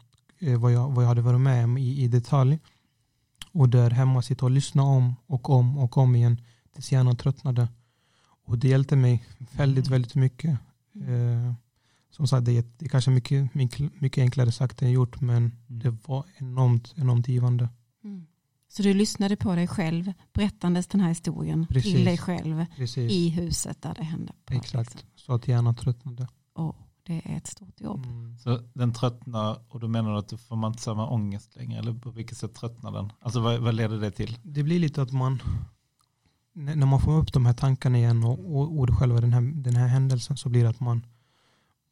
vad jag, vad jag hade varit med om i, i detalj. Och där hemma sitta och lyssna om och om och om igen tills hjärnan tröttnade. Och det hjälpte mig väldigt, mm. väldigt mycket. Som sagt, det är, det är kanske mycket, mycket enklare sagt än gjort, men mm. det var enormt, enormt givande. Mm. Så du lyssnade på dig själv berättandes den här historien Precis. till dig själv Precis. i huset där det hände? Exakt, liksom. så att hjärnan tröttnade. Oh det är ett stort jobb. Mm. Så den tröttnar och då menar du att du får man inte samma ångest längre? Eller på vilket sätt tröttnar den? Alltså vad, vad leder det till? Det blir lite att man, när man får upp de här tankarna igen och, och, och själva den här, den här händelsen så blir det att man,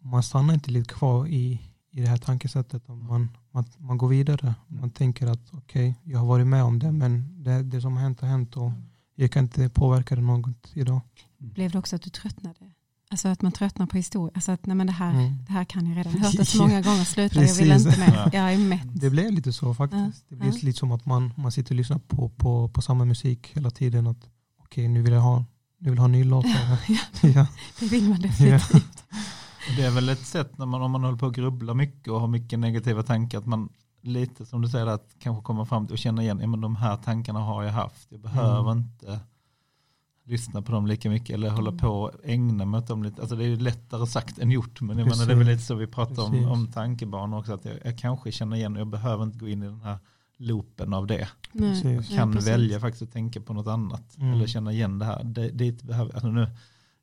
man stannar inte lite kvar i, i det här tankesättet. Man, man, man går vidare. Man tänker att okej, okay, jag har varit med om det men det, det som har hänt har hänt och jag kan inte påverka det något idag. Blev det också att du tröttnade? Alltså att man tröttnar på historia. Alltså att nej men det, här, mm. det här kan jag redan. Jag har hört det så många gånger, sluta jag vill inte mer. Jag är mätt. Det blir lite så faktiskt. Ja. Det blir ja. lite som att man, man sitter och lyssnar på, på, på samma musik hela tiden. Okej, okay, nu vill jag ha, nu vill ha en ny låt. ja, Det vill man definitivt. Det är väl ett sätt när man, om man håller på att grubbla mycket och har mycket negativa tankar, att man lite som du säger att kanske komma fram till och känna igen, ja men de här tankarna har jag haft, jag behöver mm. inte lyssna på dem lika mycket eller hålla på och ägna mig åt dem lite. Alltså det är ju lättare sagt än gjort. Men jag menar, det är väl lite så vi pratar om, om tankebanor också. Att jag, jag, kanske känner igen och jag behöver inte gå in i den här loopen av det. Nej. Jag kan ja, välja faktiskt att tänka på något annat. Mm. Eller känna igen det här. Det, det behöver, alltså nu,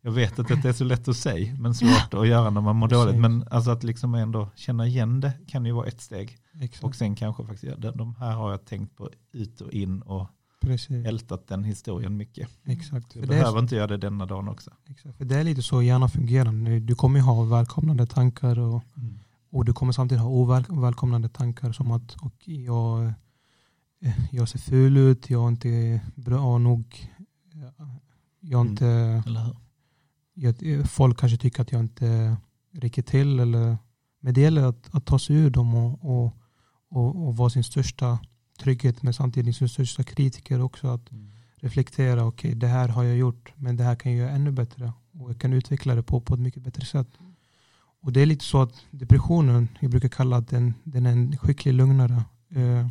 jag vet att det är så lätt att säga men svårt att göra när man mår dåligt. Men alltså att liksom ändå känna igen det kan ju vara ett steg. Exakt. Och sen kanske faktiskt, ja, de här har jag tänkt på ut och in och Precis. ältat den historien mycket. Exakt. Jag behöver så, inte göra det denna dagen också. Exakt. För det är lite så hjärnan fungerar. Du kommer ha välkomnande tankar och, mm. och du kommer samtidigt ha ovälkomnande tankar som att och jag, eh, jag ser ful ut, jag är inte bra nog. Jag är inte, mm. Folk kanske tycker att jag inte räcker till. Eller, men det gäller att, att ta sig ur dem och, och, och, och vara sin största trygghet men samtidigt sin största kritiker också. Att mm. reflektera, okej okay, det här har jag gjort men det här kan jag göra ännu bättre och jag kan utveckla det på, på ett mycket bättre sätt. Och det är lite så att depressionen, jag brukar kalla att den, den är en skicklig lugnare. Eh,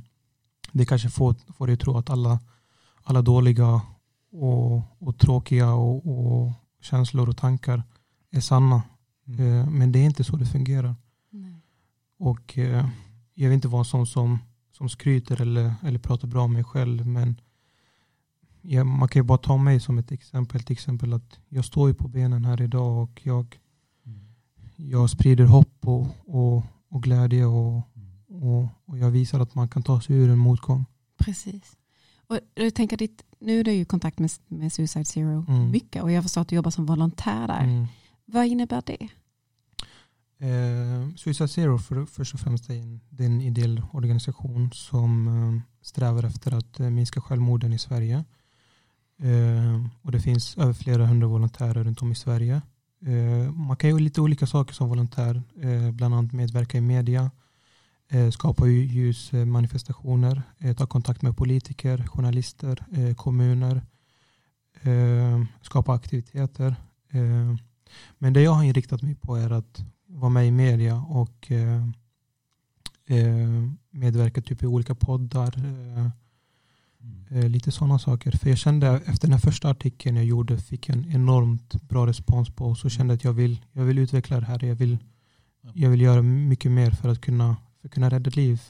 det kanske får, får dig att tro att alla, alla dåliga och, och tråkiga och, och känslor och tankar är sanna. Mm. Eh, men det är inte så det fungerar. Nej. Och eh, jag vill inte vara en sån som som skryter eller, eller pratar bra om mig själv. Men ja, man kan ju bara ta mig som ett exempel. Till exempel att jag står ju på benen här idag och jag, mm. jag sprider hopp och, och, och glädje och, mm. och, och, jag visar att man kan ta sig ur en motgång. Precis. Och jag tänker ditt, nu är du i kontakt med, med Suicide Zero mm. mycket och jag förstår att du jobbar som volontär där. Mm. Vad innebär det? Eh, Suicide Zero för, först och främst är en, det är en ideell organisation som eh, strävar efter att eh, minska självmorden i Sverige. Eh, och det finns över flera hundra volontärer runt om i Sverige. Eh, man kan göra lite olika saker som volontär, eh, bland annat medverka i media, Eh, skapa ljusmanifestationer, eh, ta kontakt med politiker, journalister, eh, kommuner, skapa aktiviteter. Men det jag har inriktat mig på är att vara med i media och medverka typ i olika poddar. Mm. lite sådana saker. För jag kände efter den här första artikeln jag gjorde fick en enormt bra respons på. Så kände jag att jag vill, jag vill utveckla det här. Jag vill, jag vill göra mycket mer för att kunna, för att kunna rädda liv.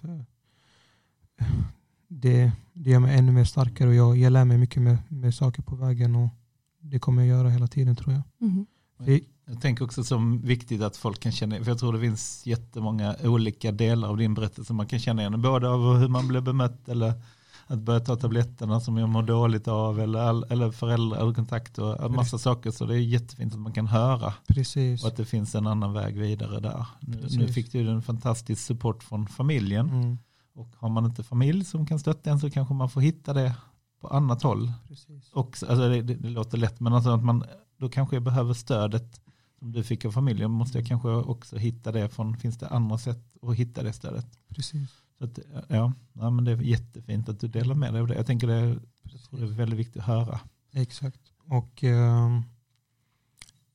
Det, det gör mig ännu mer starkare och jag, jag lär mig mycket med, med saker på vägen. och Det kommer jag göra hela tiden tror jag. Mm. För, jag tänker också som viktigt att folk kan känna, för jag tror det finns jättemånga olika delar av din berättelse man kan känna igen, både av hur man blev bemött eller att börja ta tabletterna som jag mår dåligt av eller, eller föräldrakontakt och massa saker. Så det är jättefint att man kan höra. Precis. Och att det finns en annan väg vidare där. Nu, nu fick du en fantastisk support från familjen. Mm. Och har man inte familj som kan stötta en så kanske man får hitta det på annat håll. Precis. Och, alltså det, det, det låter lätt men alltså att man, då kanske jag behöver stödet som du fick av familjen måste jag kanske också hitta det från, finns det andra sätt att hitta det stödet? Precis. Så att, ja, ja, men det är jättefint att du delar med dig av det. Jag tänker det är, det är väldigt viktigt att höra. Exakt. Och eh,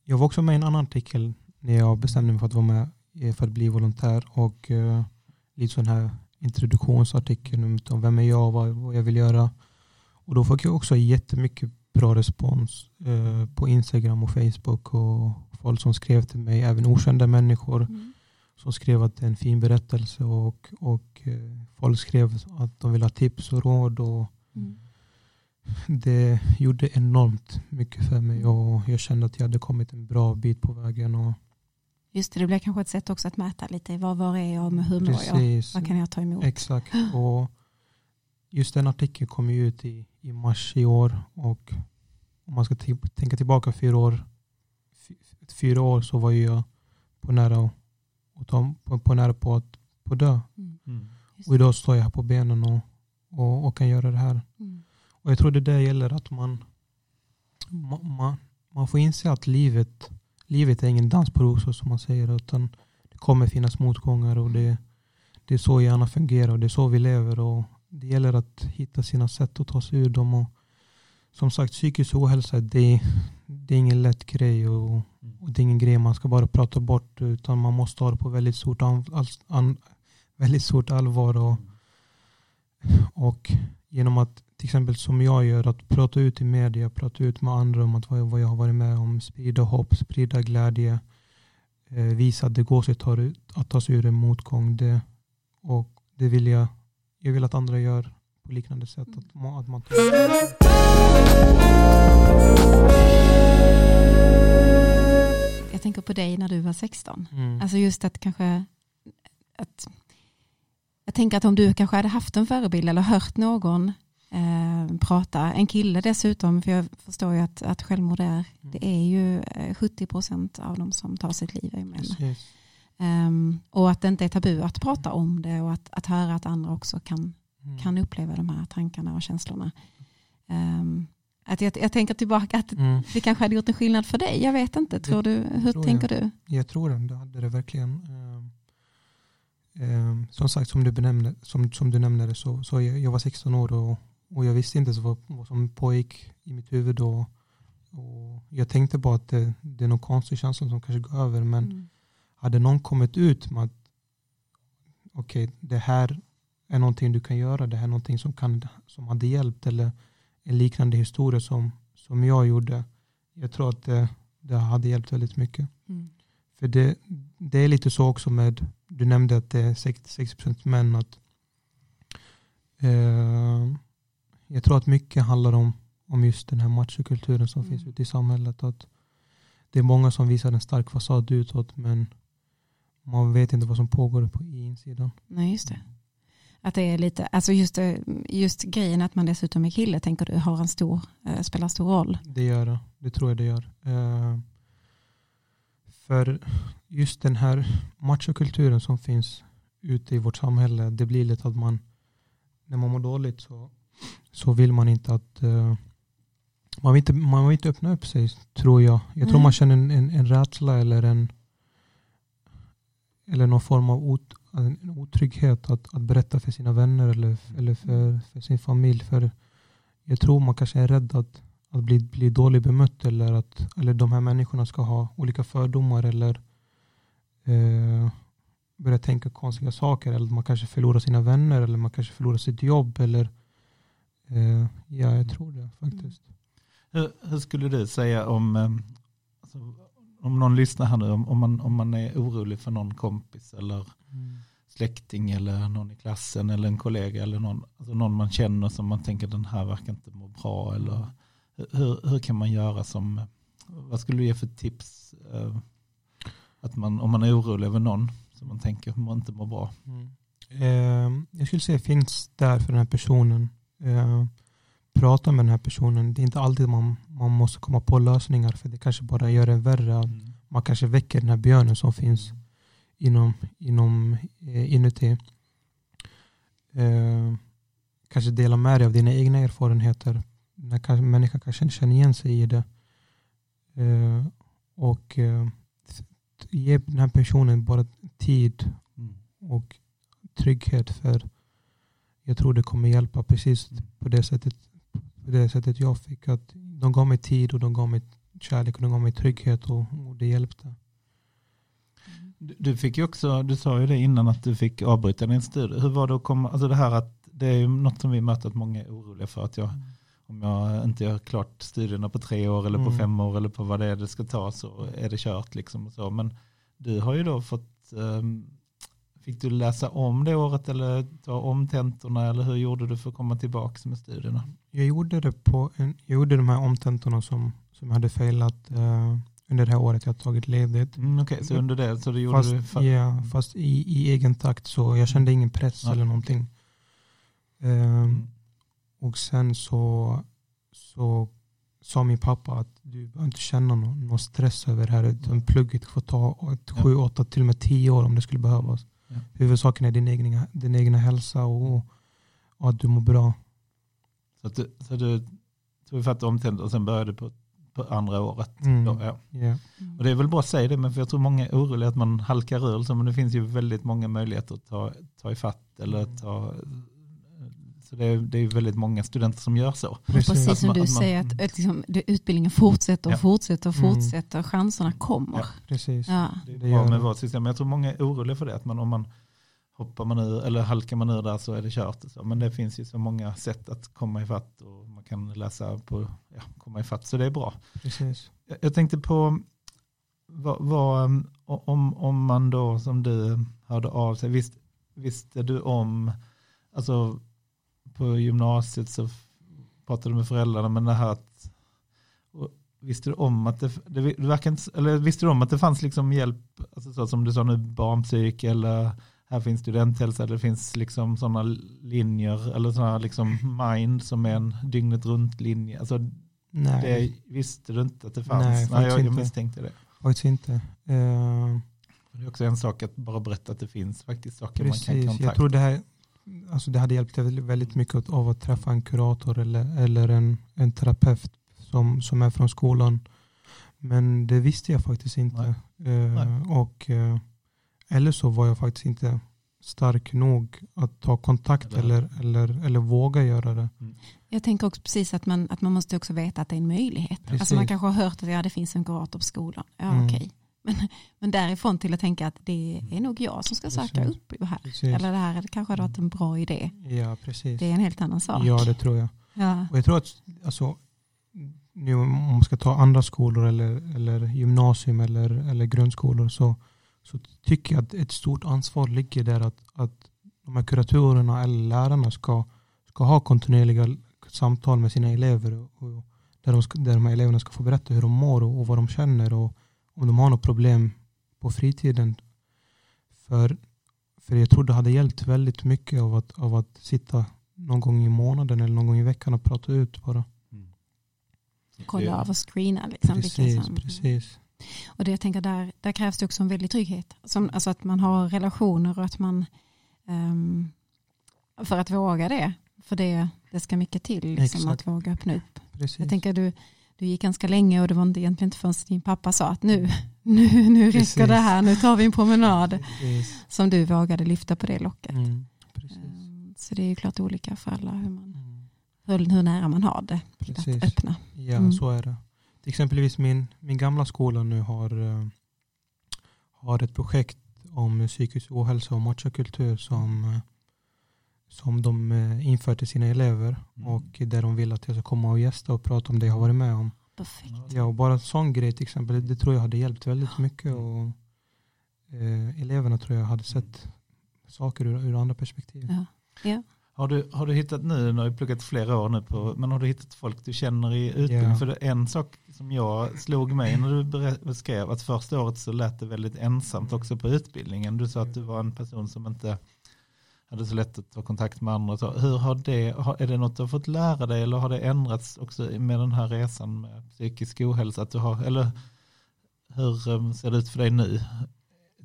jag var också med i en annan artikel när jag bestämde mig för att vara med för att bli volontär och eh, lite sån här introduktionsartikel om vem är jag, vad, vad jag vill göra. Och då fick jag också jättemycket bra respons eh, på Instagram och Facebook och folk som skrev till mig, även okända människor mm. Som skrev att det är en fin berättelse och, och eh, folk skrev att de vill ha tips och råd. Och mm. Det gjorde enormt mycket för mig och jag kände att jag hade kommit en bra bit på vägen. Och, Just det, det blir kanske ett sätt också att mäta lite. Var, var är jag med hur mår jag? Vad kan jag ta emot? Exakt. Och just den artikeln kom ju ut i, i mars i år och om man ska tänka tillbaka fyra år, fyra år så var jag på nära, och ta, på, på nära på att på dö. Mm. mm. Och idag står jag här på benen och, och, och kan göra det här. Mm. Och Jag tror det där gäller att man, man, man får inse att livet, livet är ingen dans på rosor som man säger utan det kommer finnas motgångar och det, det är så hjärnan fungerar och det är så vi lever och det gäller att hitta sina sätt att ta sig ur dem. Och som sagt, psykisk ohälsa det, det är ingen lätt grej och, och, det är ingen grej man ska bara prata bort utan man måste ha det på väldigt stort, an, an, väldigt stort allvar. Och, och genom att till exempel som jag gör, att prata ut i media, prata ut med andra om att vad, jag, vad jag har varit med om, sprida hopp, sprida glädje, eh, visa att det går sig att ta, att ta sig ur en motgång. Det, och det vill jag, jag vill att andra gör på liknande sätt. Att, man, att man jag tänker på dig när du var 16. Mm. Alltså just att kanske att jag tänker att om du kanske hade haft en förebild eller hört någon eh, prata, en kille dessutom, för jag förstår ju att, att självmord är, mm. det är ju 70 eh, procent av de som tar sitt liv är män. Um, och att det inte är tabu att prata om det och att, att höra att andra också kan, mm. kan uppleva de här tankarna och känslorna. Um, att jag, jag, tänker tillbaka att mm. det kanske hade gjort en skillnad för dig. Jag vet inte. Tror du, hur tror tänker jag. du? Jag tror det. Det hade det verkligen. Um, som sagt, som du, benämnde, som, som du nämnde så, så jag, jag var 16 år och, och jag visste inte vad, vad som pågick i mitt huvud då. Och jag tänkte bara att det, det är någon konstig känsla som kanske går över. Men mm. hade någon kommit ut med att okej, okay, det här är någonting du kan göra. Det här är någonting som, kan, som hade hjälpt. Eller en liknande historia som, som jag gjorde. Jag tror att det, det hade hjälpt väldigt mycket. Mm. För det, det är lite så också med, du nämnde att det är 60% män. Att, eh, jag tror att mycket handlar om, om just den här machokulturen som mm. finns ute i samhället. Att det är många som visar en stark fasad utåt men man vet inte vad som pågår på insidan. Nej, just det. Att det är lite, alltså just, just grejen att man dessutom är kille, tänker du, har en stor, äh, spelar stor roll? Det gör det, det tror jag det gör. Uh, för just den här machokulturen som finns ute i vårt samhälle, det blir lite att man, när man mår dåligt så, så vill man inte att man vill, inte, man vill inte öppna upp sig, tror jag. Jag tror mm. man känner en, en, en rädsla eller en eller någon form av en otrygghet att, att berätta för sina vänner eller, eller för, för sin familj. För jag tror man kanske är rädd att, att bli, bli dåligt bemött eller att eller de här människorna ska ha olika fördomar eller eh, börja tänka konstiga saker. Eller man kanske förlorar sina vänner eller man kanske förlorar sitt jobb. Eller, eh, ja, jag tror det faktiskt. Hur, hur skulle du säga om, eh, alltså, om någon lyssnar här nu, om, om, man, om man är orolig för någon kompis eller mm. släkting eller någon i klassen eller en kollega eller någon, alltså någon man känner som man tänker den här verkar inte må bra eller mm. hur, hur kan man göra som, vad skulle du ge för tips eh, att man, om man är orolig över någon som man tänker man inte mår bra? Mm. Eh, jag skulle säga finns där för den här personen. Eh, prata med den här personen. Det är inte alltid man, man måste komma på lösningar för det kanske bara gör det värre. Mm. Man kanske väcker den här björnen som finns inom, inom eh, inuti. Eh, kanske dela med dig av dina egna erfarenheter. När kanske, människan kanske känner igen sig i det. Eh, och eh, ge den här personen bara tid mm. och trygghet för jag tror det kommer hjälpa precis på det sättet på det sättet jag fick. att De gav mig tid och de gav mig kärlek och de gav mig trygghet och, och det hjälpte. Du fick ju också, du sa ju det innan att du fick avbryta din studie. Hur var det att komma, alltså det här att det är ju något som vi möter att många är oroliga för att jag, mm. om jag inte gör klart studierna på tre år eller på mm. fem år eller på vad det är det ska ta så är det kört liksom och så. Men du har ju då fått um, Fick du läsa om det året eller ta om tentorna eller hur gjorde du för att komma tillbaka med studierna? Jag gjorde, det på en, jag gjorde de här omtentorna som, som jag hade failat uh, under det här året jag tagit ledigt. Mm, Okej, okay, så under det så du gjorde fast, du? Fa ja, fast i, i egen takt så jag kände ingen press ja. eller någonting. Uh, mm. Och sen så, så sa min pappa att du behöver inte känna någon, någon stress över det här. Utan plugget får ta ett, sju, åtta, till och med tio år om det skulle behövas. Ja. Huvudsaken är din egna, din egna hälsa och, och att du mår bra. Så, att du, så du tog fatt omtänd och sen började på på andra året. Mm. Då, ja. Yeah. Och det är väl bra att säga det, men för jag tror många är oroliga att man halkar ur, så, men det finns ju väldigt många möjligheter att ta, ta ifatt eller Mm. ta så det är, det är väldigt många studenter som gör så. Precis. precis som man- du att man- säger, att, att liksom, det, utbildningen fortsätter och Ja. fortsätter och Mm. fortsätter. Chanserna kommer. Ja. Precis. Ja. Det är Det bra med det. vårt system. Men jag tror många är oroliga för det. Att man, om man hoppar man ur, eller halkar man ur där så är det kört. Så. Men det finns ju så många sätt att komma ifatt och man kan läsa på, ja, komma ifatt. Så det är bra. Precis. Jag, tänkte på vad, vad, um, om, om man då som du hörde av sig, visst, visste du om, alltså på gymnasiet så pratade du med föräldrarna men det här att Visste du om att det, det, det verkar inte, eller visste du om att det fanns liksom hjälp, alltså så som du sa nu, barnpsyk eller här finns studenthälsa, det finns liksom sådana linjer eller sådana liksom mind som är en dygnet runt linje. Alltså Nej, det visste du inte att det fanns? Nej, Nej, jag, jag misstänkte det. faktiskt inte. Eh, Det är också en sak att bara berätta att det finns faktiskt saker man kan precis. kontakta. Jag tror det här alltså det hade hjälpt väldigt, mycket av att träffa en kurator eller, eller en, en terapeut som, som är från skolan. Men det visste jag faktiskt inte. Eh, Nej. och, eh, eller så var jag faktiskt inte stark nog att ta kontakt Eller- eller, eller, våga göra det. Jag tänker också precis att man, att man måste också veta att det är en möjlighet. Precis. Alltså man kanske har hört att ja, det finns en kurator på skolan. Ja, Mm. okej. Men, men därifrån till att tänka att det är nog jag som ska söka Precis. upp här. Precis. Eller det här det kanske hade varit en bra idé. Ja, precis. Det är en helt annan sak. Ja, det tror jag. Ja. Och jag tror att alltså, nu om man ska ta andra skolor eller, eller gymnasium eller, eller grundskolor så, så tycker jag att ett stort ansvar ligger där att, att de här kuratorerna eller lärarna ska, ska ha kontinuerliga samtal med sina elever och, och där, de ska, där de här eleverna ska få berätta hur de mår och, och vad de känner och om de har något problem på fritiden. För, för jag tror det hade hjälpt väldigt mycket av att, av att sitta någon gång i månaden eller någon gång i veckan och prata ut bara. Kolla av och screena. Liksom, Precis, precis. Och det jag tänker där, där krävs det också en väldig trygghet. Som, alltså att man har relationer och att man ehm, för att våga det. För det, det ska mycket till liksom, att våga öppna upp. precis. Jag tänker du, du gick ganska länge och det var inte egentligen inte förrän din pappa sa att nu, nu, nu räcker Precis. det här, nu tar vi en promenad. Precis. Som du vågade lyfta på det locket. Mm. Ehm, Så det är ju klart olika för alla hur, man, Mm, hur, hur nära man har det till Precis. att öppna. ja, Mm. så är det. Till exempelvis min, min gamla skola nu har, eh, har ett projekt om psykisk ohälsa och machokultur som, eh, som de eh, inför till sina elever Mm. och där de vill att jag ska komma och gästa och prata om det jag har varit med om. Perfekt. Ja, och bara en sån grej till exempel, det tror jag hade hjälpt väldigt mycket och eh, eleverna tror jag hade sett saker ur, ur andra perspektiv. Ja. Ja. Har du, har du hittat nu, har du pluggat flera år nu på, men har du hittat folk du känner i utbildning? Ja. För en sak som jag slog mig när du beskrev att första året så lät det väldigt ensamt också på utbildningen. Du sa att du var en person som inte hade så lätt att ta kontakt med andra. Så hur har det, är det något du har fått lära dig eller har det ändrats också med den här resan med psykisk ohälsa? Att du har, eller hur um, ser det ut för dig nu?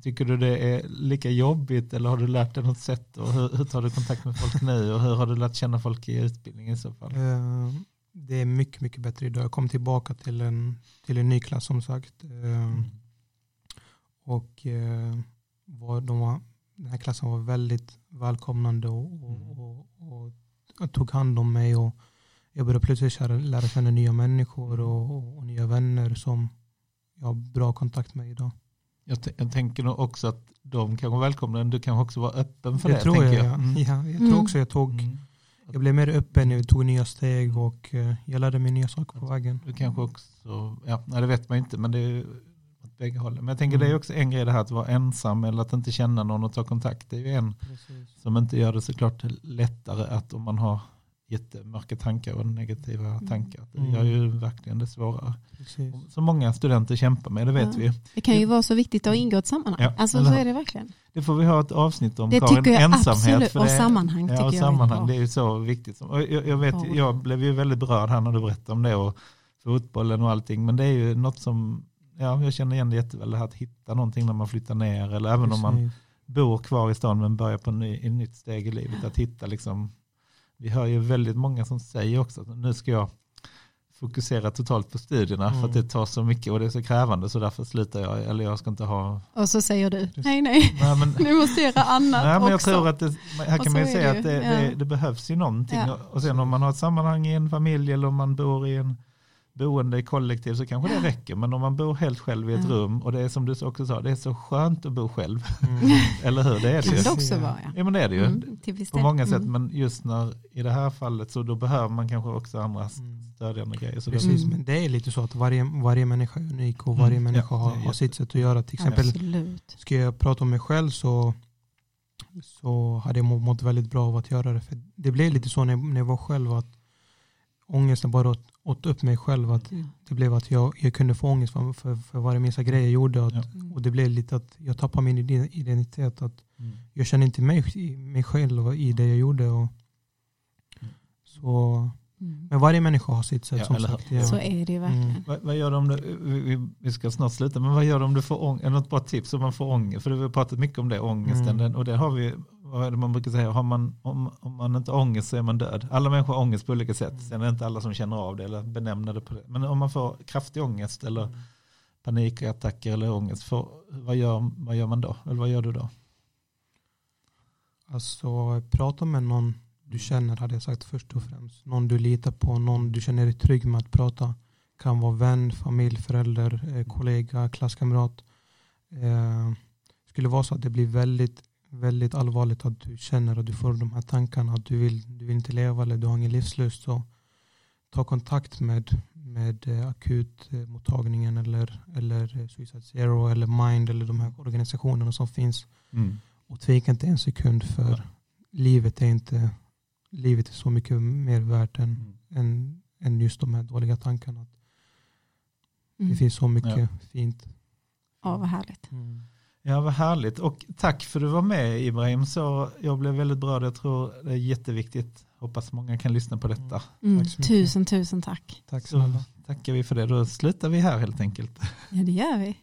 Tycker du det är lika jobbigt eller har du lärt dig något sätt? Och hur, hur tar du kontakt med folk nu? Och hur har du lärt känna folk i utbildningen i så fall? Eh, Det är mycket, mycket bättre idag. Jag kom tillbaka till en, till en ny klass som sagt. Eh, Och eh, var, de var, den här klassen var väldigt välkomnande och, och, och, och tog hand om mig. Och jag började plötsligt kära- lära känna nya människor och, och nya vänner som jag har bra kontakt med idag. Jag, jag tänker nog också att de kanske välkomnar en. Du kanske också var öppen för det det. tror jag. jag. Ja. Mm. Ja, jag Mm. tror också jag tog Mm. jag blev mer öppen, jag tog nya steg och eh, jag lärde mig nya saker på vägen. Du kanske också, ja, nej, det vet man inte, men det är åt bägge hållen. Men jag tänker det är Mm. också en grej det här att vara ensam eller att inte känna någon och ta kontakt. Det är ju en som inte gör det såklart lättare att om man har jättemörka tankar och negativa Mm. tankar. Det Mm. gör ju verkligen det svårare. Precis. Som många studenter kämpar med, det vet Ja. vi. Det kan ju vara så viktigt att ingå i ett sammanhang. Ja, alltså eller så är det verkligen. Det får vi ha ett avsnitt om Det Karin, tycker jag ensamhet. absolut. för Och det- sammanhang tycker ja, och sammanhang, det är ju så viktigt. Och jag, jag, vet, Ja. jag blev ju väldigt berörd här när du berättade om det och fotbollen och allting. Men det är ju något som, ja, jag känner igen det jätteväl, det här att hitta någonting när man flyttar ner eller även om man Precis. bor kvar i stan men börjar på en ny, ett nytt steg i livet. Att hitta liksom, vi hör ju väldigt många som säger också att nu ska jag fokusera totalt på studierna mm. för att det tar så mycket och det är så krävande så därför slutar jag eller jag ska inte ha. Och så säger du nej nej, nej men, nu måste jag göra annat nej, men jag också. tror att det, här kan man ju säga att det, ja. det, det, behövs ju någonting ja. och sen om man har ett sammanhang i en familj eller om man bor i en boende i kollektiv så kanske det räcker. Men om man bor helt själv i ett mm. rum och det är som du också sa, det är så skönt att bo själv. Mm. Eller hur? Det är det kan ju. det också vara. Ja. ja men det är det ju. Mm, på många sätt. Mm. Men just när i det här fallet så då behöver man kanske också andra mm. stödjande grejer. Så Precis, det, men det är lite så att varje, varje människa är unik och varje människa ja, har, har sitt sätt att göra. Till exempel, Absolut. ska jag prata om mig själv så så hade jag mått väldigt bra av att göra det. För det blev lite så när, när jag var själv att ångesten bara åt, åt upp mig själv. Att mm. Det blev att jag, jag kunde få ångest för, för, för varje minsta grej jag gjorde. Att, ja. Och det blev lite att jag tappade min identitet. Att mm. Jag kände inte mig, mig själv i det jag gjorde. Och, mm. så, mm. Men varje människa har sitt sätt. Ja, som sagt, ja. Så är det verkligen. Mm. Vad, vad, gör du om du, vi, vi, ska snart sluta, men vad gör du om du får ångest? Något bra tips om man får ångest? För vi har pratat mycket om det, ångesten. Mm. Den, och det har vi vad är det man brukar säga, har man, om, om man inte har ångest så är man död. Alla människor har ångest på olika sätt. Mm. Sen är det inte alla som känner av det eller benämner det på det. Men om man får kraftig ångest eller mm. panikattacker eller ångest, för, vad, gör, vad gör man då? Eller vad gör du då? Alltså prata med någon du känner hade jag sagt först och främst. Någon du litar på, någon du känner dig trygg med att prata. Kan vara vän, familj, förälder, eh, kollega, klasskamrat. Eh, skulle vara så att det blir väldigt väldigt allvarligt att du känner att du får de här tankarna att du vill, du vill inte leva eller du har ingen livslust så ta kontakt med, med eh, akutmottagningen eller, eller eh, Suicide Zero eller Mind eller de här organisationerna som finns mm. och tveka inte en sekund för ja. livet är inte livet är så mycket mer värt än, mm. än, än just de här dåliga tankarna. Mm. Det finns så mycket ja. fint. Ja, vad härligt. Mm. Ja, vad härligt. Och tack för att du var med Ibrahim. Så jag blev väldigt berörd. Jag tror det är jätteviktigt. Hoppas många kan lyssna på detta. Mm, tusen, tusen tack. Tack så tackar vi för det. Då slutar vi här helt enkelt. Ja, det gör vi.